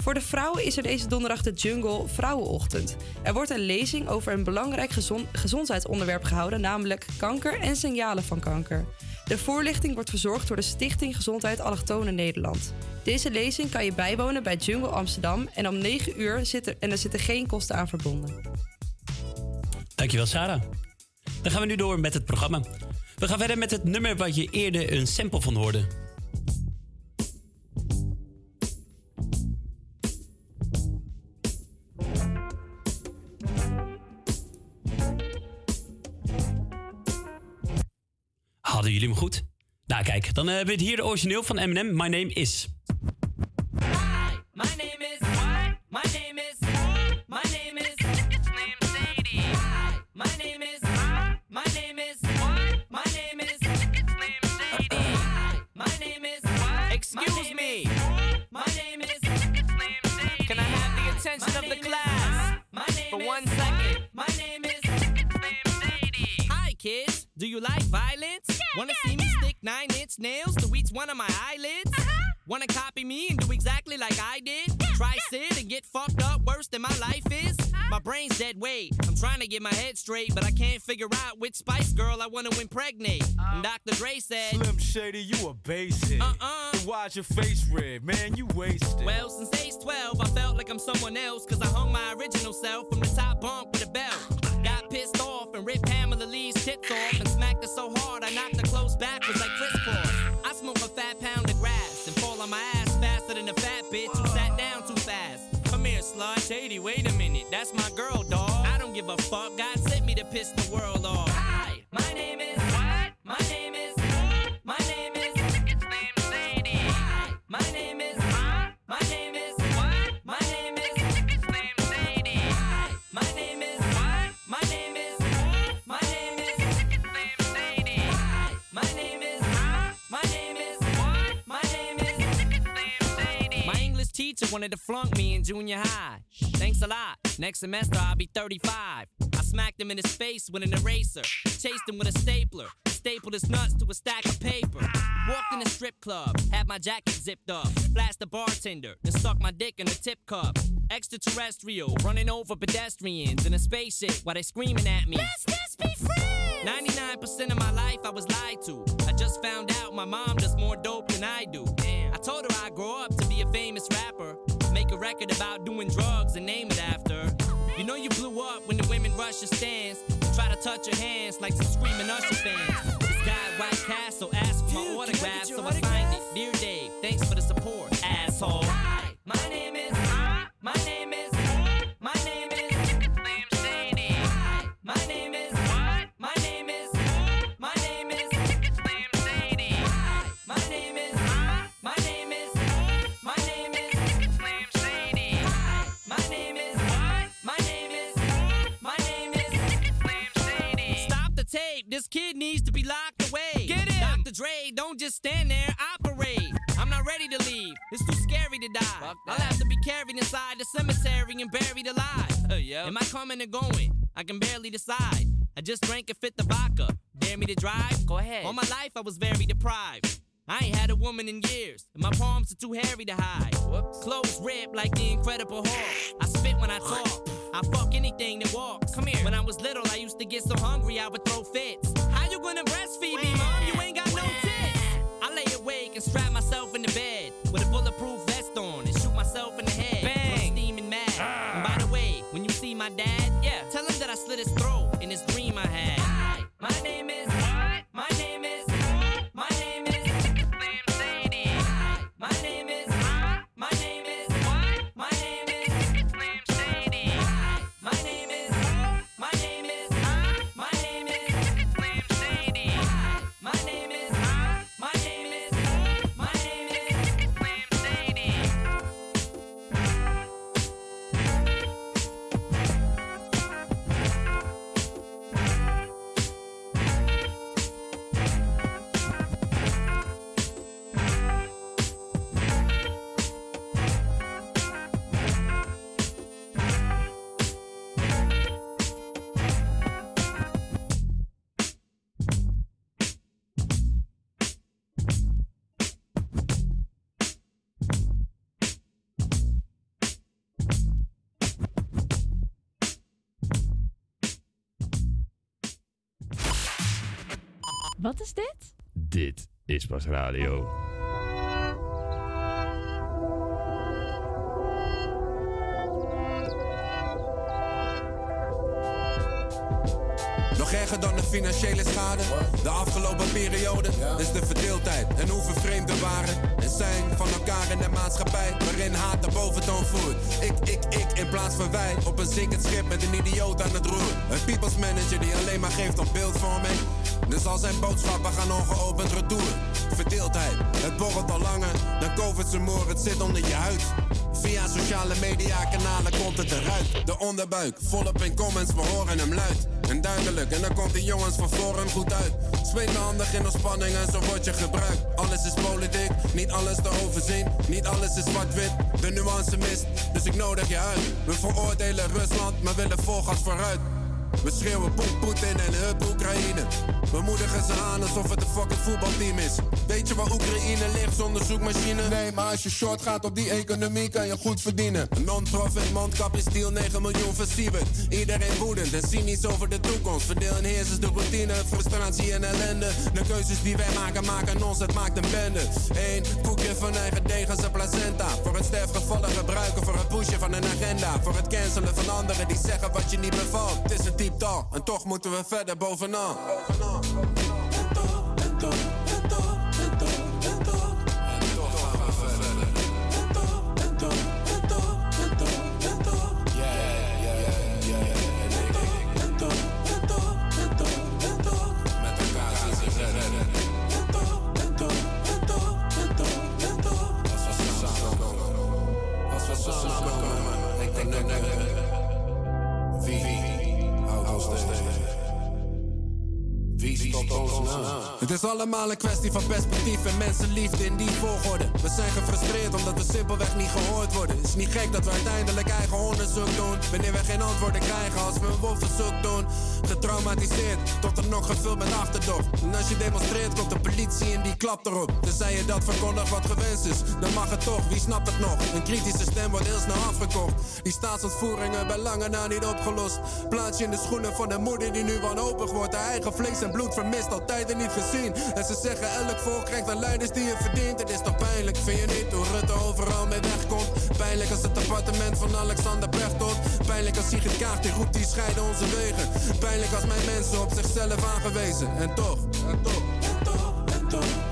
Voor de vrouwen is er deze donderdag de Jungle Vrouwenochtend. Er wordt een lezing over een belangrijk gezond, gezondheidsonderwerp gehouden, namelijk kanker en signalen van kanker. De voorlichting wordt verzorgd door de Stichting Gezondheid Allochtone Nederland. Deze lezing kan je bijwonen bij Jungle Amsterdam en om 9 uur zit er, en er zitten geen kosten aan verbonden. Dankjewel, Sarah. Dan gaan we nu door met het programma. We gaan verder met het nummer wat je eerder een sample van hoorde. Hadden jullie hem goed? Nou kijk, dan hebben we het hier de origineel van Eminem. My name is. You like violence? Wanna see me stick nine inch nails to each one of my eyelids? Uh-huh. Wanna copy me and do exactly like I did? Try sit and get fucked up worse than my life is? Uh-huh. My brain's dead weight. I'm trying to get my head straight, but I can't figure out which Spice Girl I wanna impregnate. Uh-huh. And Dr. Dre said, Slim Shady, you a basic. Uh-uh. Then why's your face red? Man, you wasted. Well, since age 12, I felt like I'm someone else, cause I hung my original self from the top bunk with a belt. Got pissed off and ripped Pamela Lee's tits off and smacked her so hard I knocked her clothes backwards like Chris Paul. I smoke a fat pound of grass and fall on my ass faster than a fat bitch who sat down too fast. Come here, slut. Shady, wait a minute. That's my girl, dog. I don't give a fuck. God sent me to piss the world off. Teacher wanted to flunk me in junior high. Thanks a lot. Next semester I'll be 35. I smacked him in his face with an eraser. Chased him with a stapler. Stapled his nuts to a stack of paper. Walked in a strip club. Had my jacket zipped up. Flashed the bartender. Then stuck my dick in a tip cup. Extraterrestrial. Running over pedestrians in a spaceship while they screaming at me. Let's just be friends. 99% of my life I was lied to. I just found out my mom does more dope than I do. Record about doing drugs and name it after. You know you blew up when the women rush your stands. Try to touch your hands like some screaming Usher just stand there, operate. I'm not ready to leave. It's too scary to die. I'll have to be carried inside the cemetery and buried alive. yeah. Am I coming or going? I can barely decide. I just drank and fit the vodka. Dare me to drive? Go ahead. All my life I was very deprived. I ain't had a woman in years, and my palms are too hairy to hide. Clothes ripped like the Incredible Hulk. I spit when I talk. I fuck anything that walks. Come here. When I was little, I used to get so hungry I would throw fits. How you gonna breastfeed me, Wat is dit? Dit is pas radio. Dan de financiële schade. De afgelopen periode is de verdeeldheid. En hoe vervreemd waren en zijn van elkaar in de maatschappij. Waarin haat de boventoon voert. Ik, ik, ik in plaats van wij. Op een zinkend schip met een idioot aan het roer. Een people's manager die alleen maar geeft op beeldvorming. Dus al zijn boodschappen gaan ongeopend retour. Verdeeldheid, het borrelt al langer. Dan COVID zijn moor, het zit onder je huid. Via sociale media kanalen komt het eruit. De onderbuik, volop in comments, we horen hem luid. En duidelijk, en dan komt die jongens van voren goed uit. Zweet handig in ontspanning en zo word je gebruikt. Alles is politiek, niet alles te overzien. Niet alles is zwart-wit, de nuance mist. Dus ik nodig je uit. We veroordelen Rusland, maar willen volgas vooruit. We schreeuwen poep Poetin en hup Oekraïne. We moedigen ze aan alsof het een fucking voetbalteam is. Weet je waar Oekraïne ligt zonder zoekmachine? Nee, maar als je short gaat op die economie kan je goed verdienen. Een non-profit mondkapjesdeal 9 miljoen versieverd. Iedereen woedend en cynisch over de toekomst. Verdeel en heers is de routine, frustratie en ellende. De keuzes die wij maken, maken ons, het maakt een bende. Eén koekje van eigen deeg als een placenta. Voor het sterfgevallen gebruiken, voor het pushen van een agenda. Voor het cancelen van anderen die zeggen wat je niet bevalt. Het is een en toch moeten we verder bovenaan. Allemaal een kwestie van perspectief en mensenliefde in die volgorde. We zijn gefrustreerd omdat we simpelweg niet gehoord worden. Is niet gek dat we uiteindelijk eigen onderzoek doen. Wanneer we geen antwoorden krijgen als we een wolfverzoek doen. Getraumatiseerd, tot er nog gevuld met achterdocht. En als je demonstreert, komt de politie en die klapt erop. Tenzij je dat verkondigt wat gewenst is, dan mag het toch. Wie snapt het nog? Een kritische stem wordt heel snel afgekocht. Die staatsontvoeringen bij lange na niet opgelost. Plaats je in de schoenen van de moeder die nu wanhopig wordt. Haar eigen vlees en bloed vermist, al tijden niet gezien. En ze zeggen elk volk krijgt de leiders die je verdient. Het is toch pijnlijk, vind je niet? Hoe Rutte overal mee wegkomt. Pijnlijk als het appartement van Alexander Pechtold. Pijnlijk als Sigrid Kaag die roept, die scheiden onze wegen. Pijnlijk als mijn mensen op zichzelf aangewezen. En toch, en toch, en toch, en toch,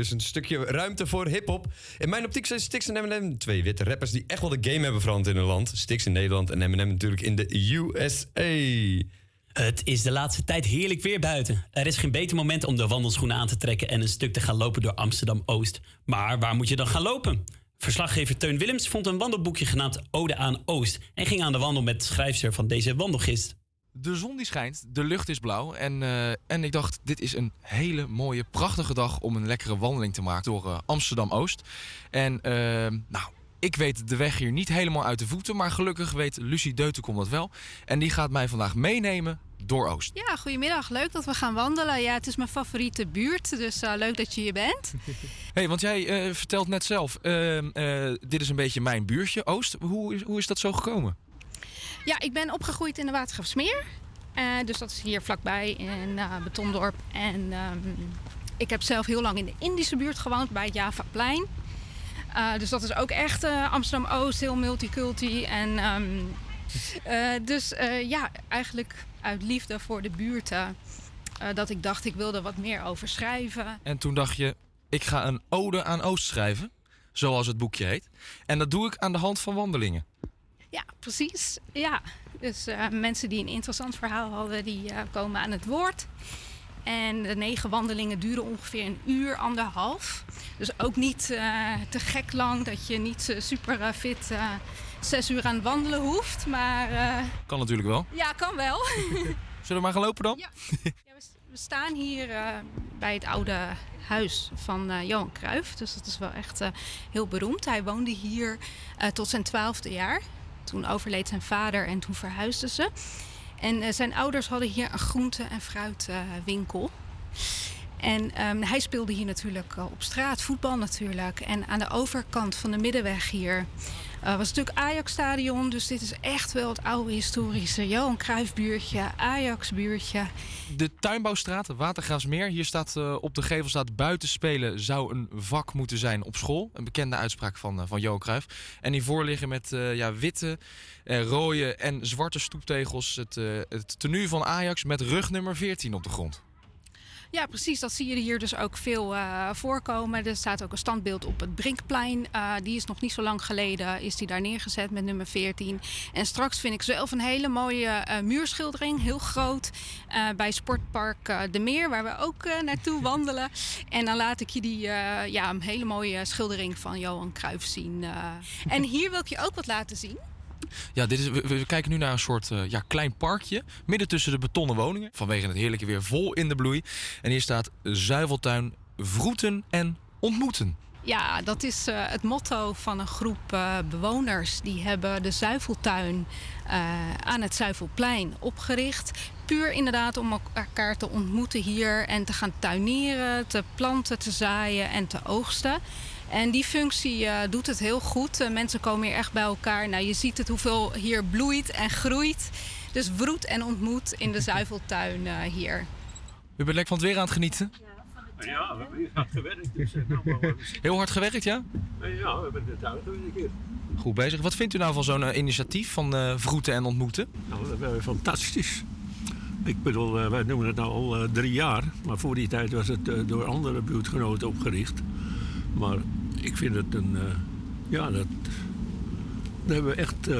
is een stukje ruimte voor hip-hop. In mijn optiek zijn Stix en Eminem twee witte rappers die echt wel de game hebben veranderd in hun land. Stix in Nederland en Eminem natuurlijk in de USA. Het is de laatste tijd heerlijk weer buiten. Er is geen beter moment om de wandelschoenen aan te trekken en een stuk te gaan lopen door Amsterdam Oost. Maar waar moet je dan gaan lopen? Verslaggever Teun Willems vond een wandelboekje genaamd Ode aan Oost en ging aan de wandel met de schrijfster van deze wandelgist. De zon die schijnt, de lucht is blauw. En, eh, en ik dacht, dit is een hele mooie, prachtige dag om een lekkere wandeling te maken door eh, Amsterdam-Oost. En eh, nou, ik weet de weg hier niet helemaal uit de voeten. Maar gelukkig weet Lucie Deutenkom dat wel. En die gaat mij vandaag meenemen door Oost. Ja, goedemiddag. Leuk dat we gaan wandelen. Ja, het is mijn favoriete buurt, dus eh, leuk dat je hier bent. hey, want jij vertelt net zelf, eh, eh, dit is een beetje mijn buurtje, Oost. Hoe is, hoe is dat zo gekomen? Ja, ik ben opgegroeid in de Watergraafsmeer. Eh dus dat is hier vlakbij in eh, Betondorp. En ehm, ik heb zelf heel lang in de Indische buurt gewoond, bij het Javaplein. Eh dus dat is ook echt Amsterdam-Oost, heel multiculti. En ehm, eh, dus ja, eigenlijk uit liefde voor de buurten... dat ik dacht, ik wilde wat meer over schrijven. En toen dacht je, ik ga een ode aan Oost schrijven. Zoals het boekje heet. En dat doe ik aan de hand van wandelingen. Ja, precies. Ja. Dus eh, mensen die een interessant verhaal hadden, die eh, komen aan het woord. En de negen wandelingen duren ongeveer een uur, anderhalf. Dus ook niet eh, te gek lang dat je niet super fit zes uur aan het wandelen hoeft. Maar Kan natuurlijk wel. ja, kan wel. Zullen we maar gaan lopen dan? We staan hier bij het oude huis van Johan Cruijff. Dus dat is wel echt heel beroemd. Hij woonde hier tot zijn twaalfde jaar. Toen overleed zijn vader en toen verhuisden ze. En eh, zijn ouders hadden hier een groente- en fruitwinkel. en ehm, hij speelde hier natuurlijk eh, op straat, voetbal natuurlijk. En aan de overkant van de middenweg hier was natuurlijk Ajax-stadion. Dus dit is echt wel het oude historische Johan Cruijff-buurtje, Ajax-buurtje. De Tuinbouwstraat, Watergraafsmeer. Hier staat eh, op de gevel staat buiten spelen zou een vak moeten zijn op school. Een bekende uitspraak van, eh, van Johan Cruijff. En hiervoor liggen met eh, ja, witte, eh, rode en zwarte stoeptegels het, eh, het tenue van Ajax met rugnummer 14 op de grond. Ja, precies. Dat zie je hier dus ook veel eh, voorkomen. Er staat ook een standbeeld op het Brinkplein. Eh, die is nog niet zo lang geleden is die daar neergezet met nummer 14. En straks vind ik zelf een hele mooie eh, muurschildering, heel groot, bij Sportpark De Meer, waar we ook naartoe wandelen. En dan laat ik je die ja, een hele mooie schildering van Johan Cruijff zien. En hier wil ik je ook wat laten zien. Ja, dit is, we, kijken nu naar een soort eh, ja, klein parkje. Midden tussen de betonnen woningen. Vanwege het heerlijke weer vol in de bloei. En hier staat Zuiveltuin vroeten en ontmoeten. Ja, dat is eh, het motto van een groep eh, bewoners. Die hebben de Zuiveltuin aan het Zuivelplein opgericht. Puur inderdaad om elkaar te ontmoeten hier en te gaan tuinieren, te planten, te zaaien en te oogsten. En die functie eh, doet het heel goed. Eh, mensen komen hier echt bij elkaar. Nou, je ziet het hoeveel hier bloeit en groeit. Dus broed en ontmoet in de Zuiveltuin eh, hier. U bent lekker van het weer aan het genieten? Ja, we hebben hier hard gewerkt. Dus, nou, we- Heel hard gewerkt, ja? Ja, we hebben de tuin gewerkt een keer. Goed bezig. Wat vindt u nou van zo'n initiatief van eh vroeten en ontmoeten? Nou, dat was fantastisch. Ik bedoel, eh, wij noemen het nou al drie jaar. Maar voor die tijd was het door andere buurtgenoten opgericht. Maar ik vind het een... eh, ja, dat, dat hebben we echt eh,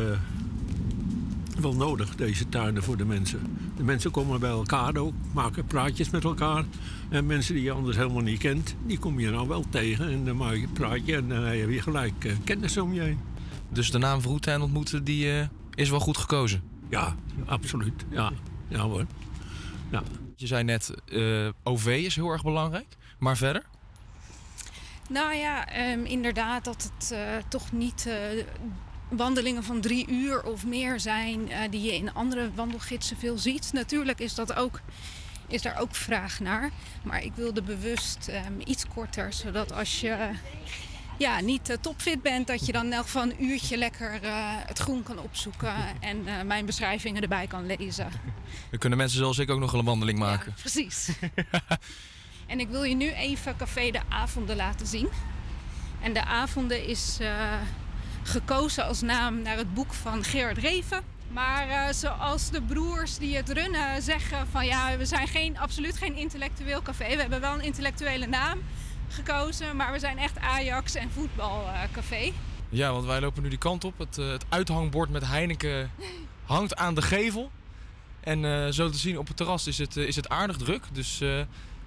wel nodig, deze tuinen voor de mensen. De mensen komen bij elkaar ook, maken praatjes met elkaar. En mensen die je anders helemaal niet kent, die kom je nou wel tegen. En dan maak je een praatje en dan heb je gelijk eh, kennis om je heen. Dus de naam vroeten en ontmoeten die, is wel goed gekozen? Ja, absoluut. Ja, ja hoor. Ja. Je zei net, OV is heel erg belangrijk. Maar verder? Nou ja, ehm, inderdaad dat het eh, toch niet eh, wandelingen van drie uur of meer zijn eh, die je in andere wandelgidsen veel ziet. Natuurlijk is, dat ook, is daar ook vraag naar. Maar ik wilde bewust ehm, iets korter, zodat als je ja, niet topfit bent, dat je dan in elk geval een uurtje lekker het groen kan opzoeken en mijn beschrijvingen erbij kan lezen. Dan kunnen mensen zoals ik ook nog een wandeling maken. Precies. en ik wil je nu even Café de Avonden laten zien. En de Avonden is eh, gekozen als naam naar het boek van Gerard Reven. Maar eh, zoals de broers die het runnen zeggen van ja, we zijn geen, absoluut geen intellectueel café. We hebben wel een intellectuele naam gekozen, maar we zijn echt Ajax en voetbalcafé. Ja, want wij lopen nu die kant op. Het, eh, het uithangbord met Heineken hangt aan de gevel. En zo te zien op het terras is het, is het aardig druk. Dus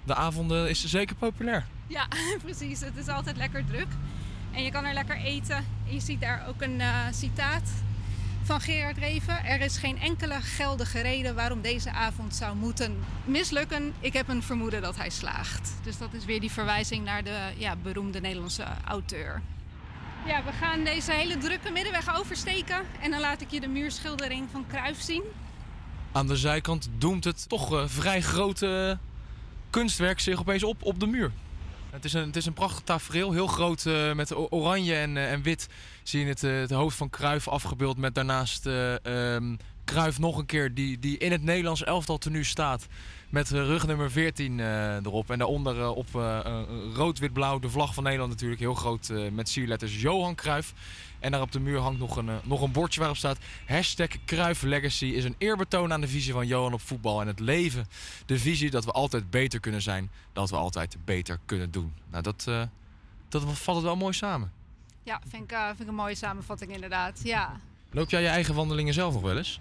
de avonden is zeker populair. Ja, precies. Het is altijd lekker druk. En je kan er lekker eten. En je ziet daar ook een eh, citaat van Gerard Reven. Er is geen enkele geldige reden waarom deze avond zou moeten mislukken. Ik heb een vermoeden dat hij slaagt. Dus dat is weer die verwijzing naar de ja, beroemde Nederlandse auteur. Ja, we gaan deze hele drukke middenweg oversteken. En dan laat ik je de muurschildering van Cruijff zien. Aan de zijkant doemt het toch eh, vrij grote kunstwerk zich opeens op op de muur. Het is een, het is een prachtig tafereel, heel groot eh, met oranje en, eh, en wit. Zie je het, eh, het hoofd van Cruijff afgebeeld met daarnaast eh ehm, Cruijff nog een keer die, die in het Nederlands elftal tenue staat. Met rug nummer 14 eh, erop. En daaronder op rood-wit-blauw de vlag van Nederland natuurlijk. Heel groot met sierletters Johan Cruijff. En daar op de muur hangt nog een, eh, nog een bordje waarop staat... Hashtag Cruijff Legacy is een eerbetoon aan de visie van Johan op voetbal en het leven. De visie dat we altijd beter kunnen zijn, dat we altijd beter kunnen doen. Nou, dat, eh, dat valt het wel mooi samen. Ja, vind ik, eh, vind ik een mooie samenvatting inderdaad. Ja. Loop jij je eigen wandelingen zelf nog wel eens?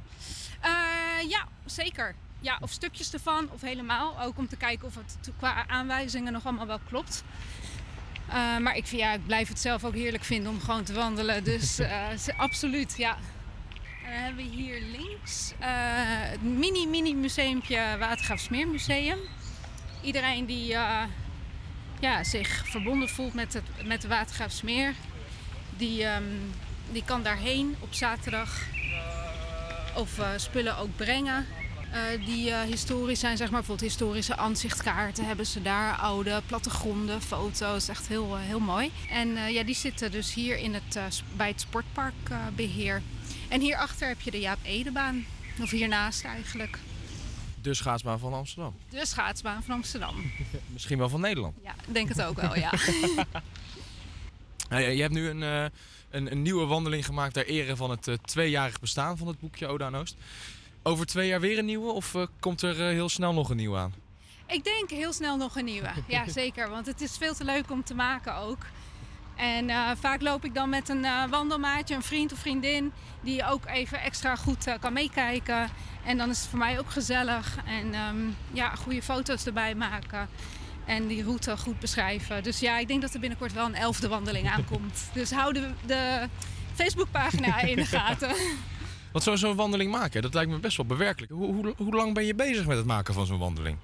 Ja, zeker. Ja, of stukjes ervan, of helemaal. Ook om te kijken of het qua aanwijzingen nog allemaal wel klopt. Eh, maar ik, vind, ja, ik blijf het zelf ook heerlijk vinden om gewoon te wandelen. Dus eh, absoluut, ja. En dan hebben we hier links eh, het mini-mini museumpje Watergraafsmeermuseum. Iedereen die ja, zich verbonden voelt met het, met de Watergraafsmeer, die, ehm, die kan daarheen op zaterdag of spullen ook brengen. Eh, die eh, historisch zijn, zeg maar bijvoorbeeld historische aanzichtkaarten hebben ze daar, oude plattegronden, foto's, echt heel, eh, heel mooi. En ja, die zitten dus hier in het, bij het sportparkbeheer. en hierachter heb je de Jaap Edebaan, of hiernaast eigenlijk, De schaatsbaan van Amsterdam. de schaatsbaan van Amsterdam. Misschien wel van Nederland. Ja, ik denk het ook wel, ja. Nou je hebt nu een, een, een nieuwe wandeling gemaakt ter ere van het tweejarig bestaan van het boekje Oda Oost. Over twee jaar weer een nieuwe of eh, komt er eh, heel snel nog een nieuwe aan? Ik denk heel snel nog een nieuwe. Ja, zeker. Want het is veel te leuk om te maken ook. En eh, vaak loop ik dan met een wandelmaatje, een vriend of vriendin, die ook even extra goed kan meekijken. En dan is het voor mij ook gezellig. En ehm, ja, goede foto's erbij maken. En die route goed beschrijven. Dus ja, ik denk dat er binnenkort wel een elfde wandeling aankomt. Dus hou de, de Facebookpagina in de gaten. Want zo'n zo'n wandeling maken, dat lijkt me best wel bewerkelijk. Hoe, hoe, hoe lang ben je bezig met het maken van zo'n wandeling?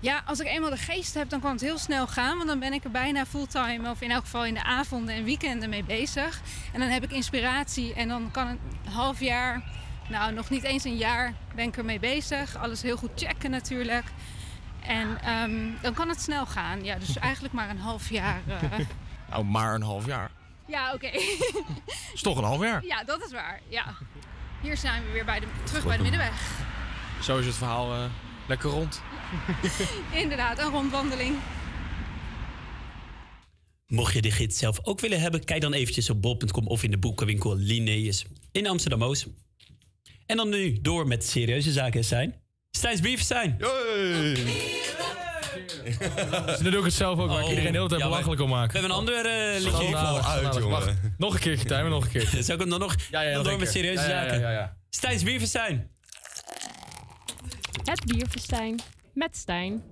Ja, als ik eenmaal de geest heb, dan kan het heel snel gaan. Want dan ben ik er bijna fulltime, of in elk geval in de avonden en weekenden mee bezig. En dan heb ik inspiratie en dan kan een half jaar, nou nog niet eens een jaar, ben ik ermee bezig. Alles heel goed checken natuurlijk. En ehm, dan kan het snel gaan. Ja, dus eigenlijk maar een half jaar. eh. Nou, maar een half jaar. Ja, oké. is toch een half jaar. Ja, dat is waar. Ja. Hier zijn we weer bij de, terug bij de middenweg. Zo is het verhaal eh, lekker rond. Inderdaad, een rondwandeling. Mocht je de gids zelf ook willen hebben, kijk dan eventjes op bol.com of in de boekenwinkel Linnaeus in Amsterdam-Oost. En dan nu door met serieuze zaken zijn. Stijns nu doe ik het zelf ook, waar ik iedereen de hele tijd Ja, belachelijk om maken. We hebben een ander eh liedje. Schandalig. Wacht, nog een keertje, Tijmen, nog een keer. Zal ik hem dan nog Ja, ja, dan door met serieuze zaken? ja, ja, ja. Stijns Bierfestijn. Het bierfestijn met Stijn.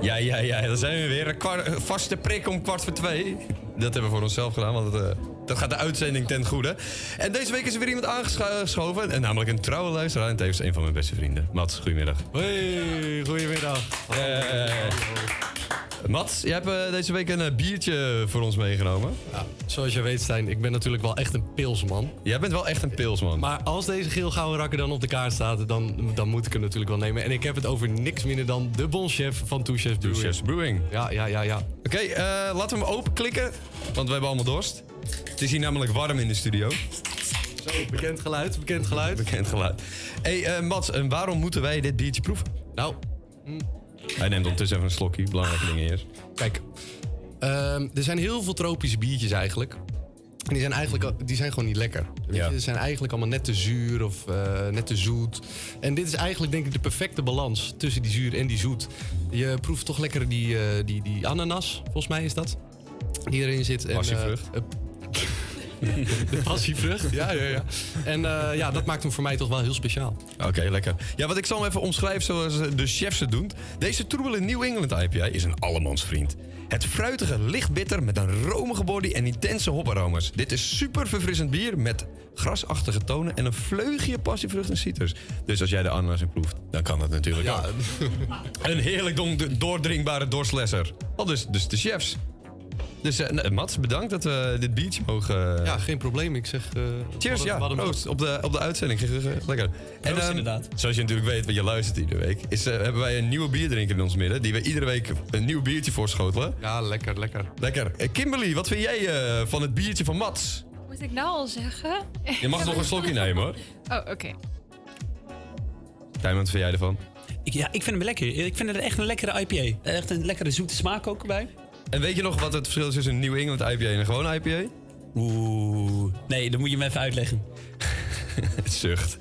Ja, ja, ja, daar zijn we weer. Een kwart- een vaste prik om kwart voor twee. Dat hebben we voor onszelf gedaan, want het, eh, dat gaat de uitzending ten goede. En deze week is er weer iemand aangeschoven. En namelijk een trouwe luisteraar. En tevens een van mijn beste vrienden. Mats, goedemiddag. Hoi, goedemiddag. Eh, Mats, jij hebt eh, deze week een eh, biertje voor ons meegenomen. Ja, zoals je weet, Stijn, ik ben natuurlijk wel echt een pilsman. Jij bent wel echt een pilsman. Maar als deze geel-gouden rakker dan op de kaart staat, dan, dan moet ik hem natuurlijk wel nemen. En ik heb het over niks minder dan de bonchef van Two Chefs Brewing. Chefs Brewing. Ja, ja, ja, ja. Oké, eh, laten we hem openklikken, want we hebben allemaal dorst. Het is hier namelijk warm in de studio. Zo, bekend geluid, bekend geluid. Bekend geluid. hey, Mats, en waarom moeten wij dit biertje proeven? Nou, Hij neemt ondertussen even een slokje, belangrijke dingen eerst. Kijk, ehm, er zijn heel veel tropische biertjes eigenlijk. En die zijn eigenlijk die zijn gewoon niet lekker. Weet je? Ze zijn eigenlijk allemaal net te zuur of eh, net te zoet. En dit is eigenlijk denk ik de perfecte balans tussen die zuur en die zoet. Je proeft toch lekker die, eh, die, die ananas, volgens mij is dat. Die erin zit. En, eh, Passievrucht. eh, de passievrucht, ja, ja, ja. En eh, ja, dat maakt hem voor mij toch wel heel speciaal. Oké, lekker. Ja, wat ik zal hem even omschrijven zoals eh, de chefs het doen. Deze troebele New England IPA is een allemansvriend. Het fruitige licht bitter met een romige body en intense hoparoma's. Dit is super verfrissend bier met grasachtige tonen en een vleugje passievrucht en citrus. Dus als jij de ananas in proeft, dan kan dat natuurlijk Ja. ook. Een heerlijk doordringbare dorstlesser. Al dus, dus de chefs. Dus eh, nou, Mats, bedankt dat we dit biertje mogen... eh, Ja, geen probleem. Ik zeg... eh, Cheers, wat- ja. wat Proost op de, op de uitzending. Lekker. En ehm, inderdaad. Zoals je natuurlijk weet, want je luistert iedere week, is, eh, hebben wij een nieuwe bierdrinker in ons midden. Die we iedere week een nieuw biertje voorschotelen. Ja, lekker, lekker. Lekker. Kimberly, wat vind jij eh, van het biertje van Mats? Moet ik nou al zeggen? Je mag nog een slokje nemen hoor. Oh, oké. Tijmen, wat vind jij ervan? Ik, ja, ik vind hem lekker. Ik vind het echt een lekkere IPA. Echt een lekkere zoete smaak ook erbij. En weet je nog wat het verschil is tussen een New England IPA en een gewone IPA? Oeh. Nee, dan moet je me even uitleggen. Het zucht.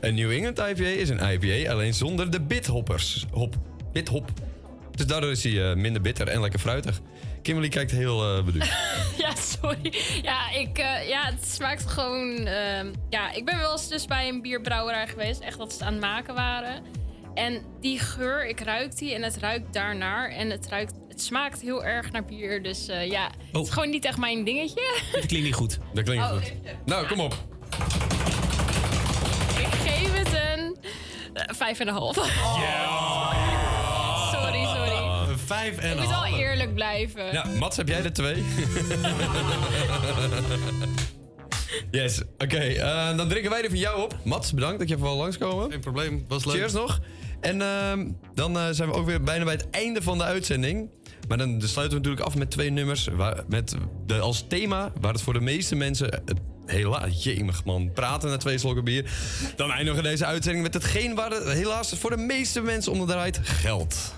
Een New England IPA is een IPA, alleen zonder de bithoppers. Hop. Bithop. Dus daardoor is hij eh, minder bitter en lekker fruitig. Kimberly kijkt heel eh beduusd. Ja, sorry. Ja, ik, eh, ja, het smaakt gewoon... ehm, ja, ik ben wel eens dus bij een bierbrouwerij geweest. Echt dat ze het aan het maken waren. En die geur, ik ruik die en het ruikt daarnaar. En het, ruikt, het smaakt heel erg naar bier. Dus eh, ja, het is gewoon niet echt mijn dingetje. Dat klinkt niet goed. Dat klinkt Oh, goed. even. Nou, kom op. Ik geef het een eh, vijf en een half. Sorry, sorry. Een vijf en Ik een moet wel eerlijk blijven. Ja, Mats, heb jij er twee? yes, oké. eh, dan drinken wij er van jou op. Mats, bedankt dat je even wel langskomen. Geen probleem, was leuk. Cheers nog. En ehm, dan eh, zijn we ook weer bijna bij het einde van de uitzending. Maar dan sluiten we natuurlijk af met twee nummers. Met de, als thema, waar het voor de meeste mensen... Helaas, jemig man, praten na twee slokken bier. Dan eindigen we deze uitzending met hetgeen waar het helaas voor de meeste mensen onder draait. Geld.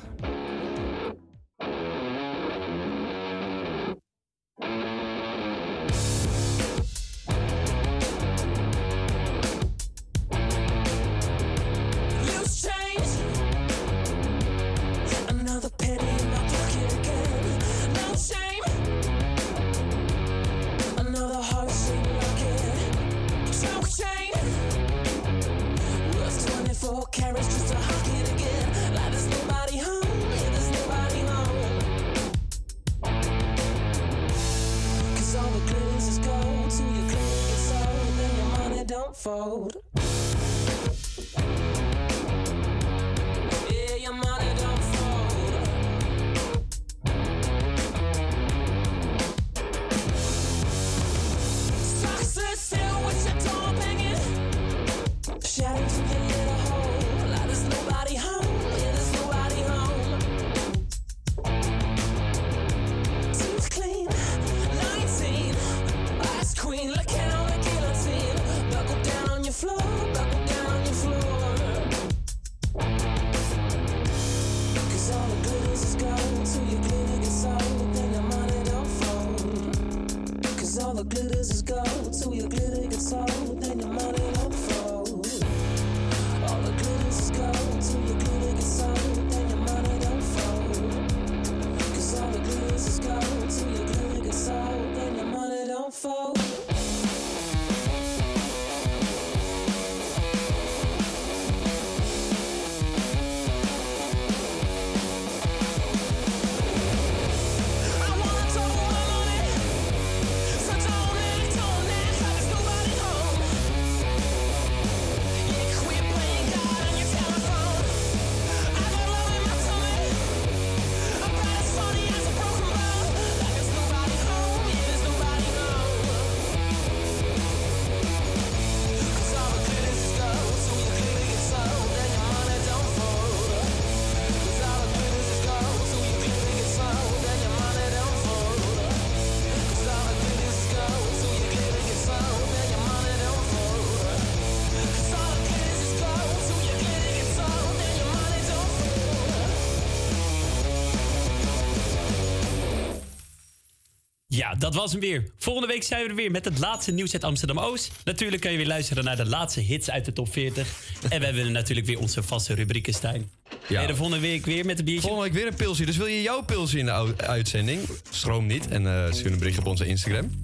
Dat was hem weer. Volgende week zijn we er weer met het laatste nieuws uit Amsterdam-Oost. Natuurlijk kan je weer luisteren naar de laatste hits uit de top 40. En we hebben natuurlijk weer onze vaste rubrieken, Stijn. Ja. de volgende week weer met een biertje. Volgende week weer een pilsje. Dus wil je jouw pilsje in de uitzending? Schroom niet en eh stuur een bericht op onze Instagram.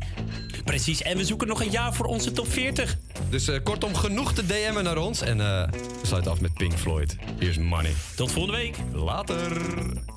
Precies, en we zoeken nog een jaar voor onze top 40. Dus eh, kortom, genoeg te DM'en naar ons. En eh, we sluiten af met Pink Floyd. Hier is Money. Tot volgende week. Later.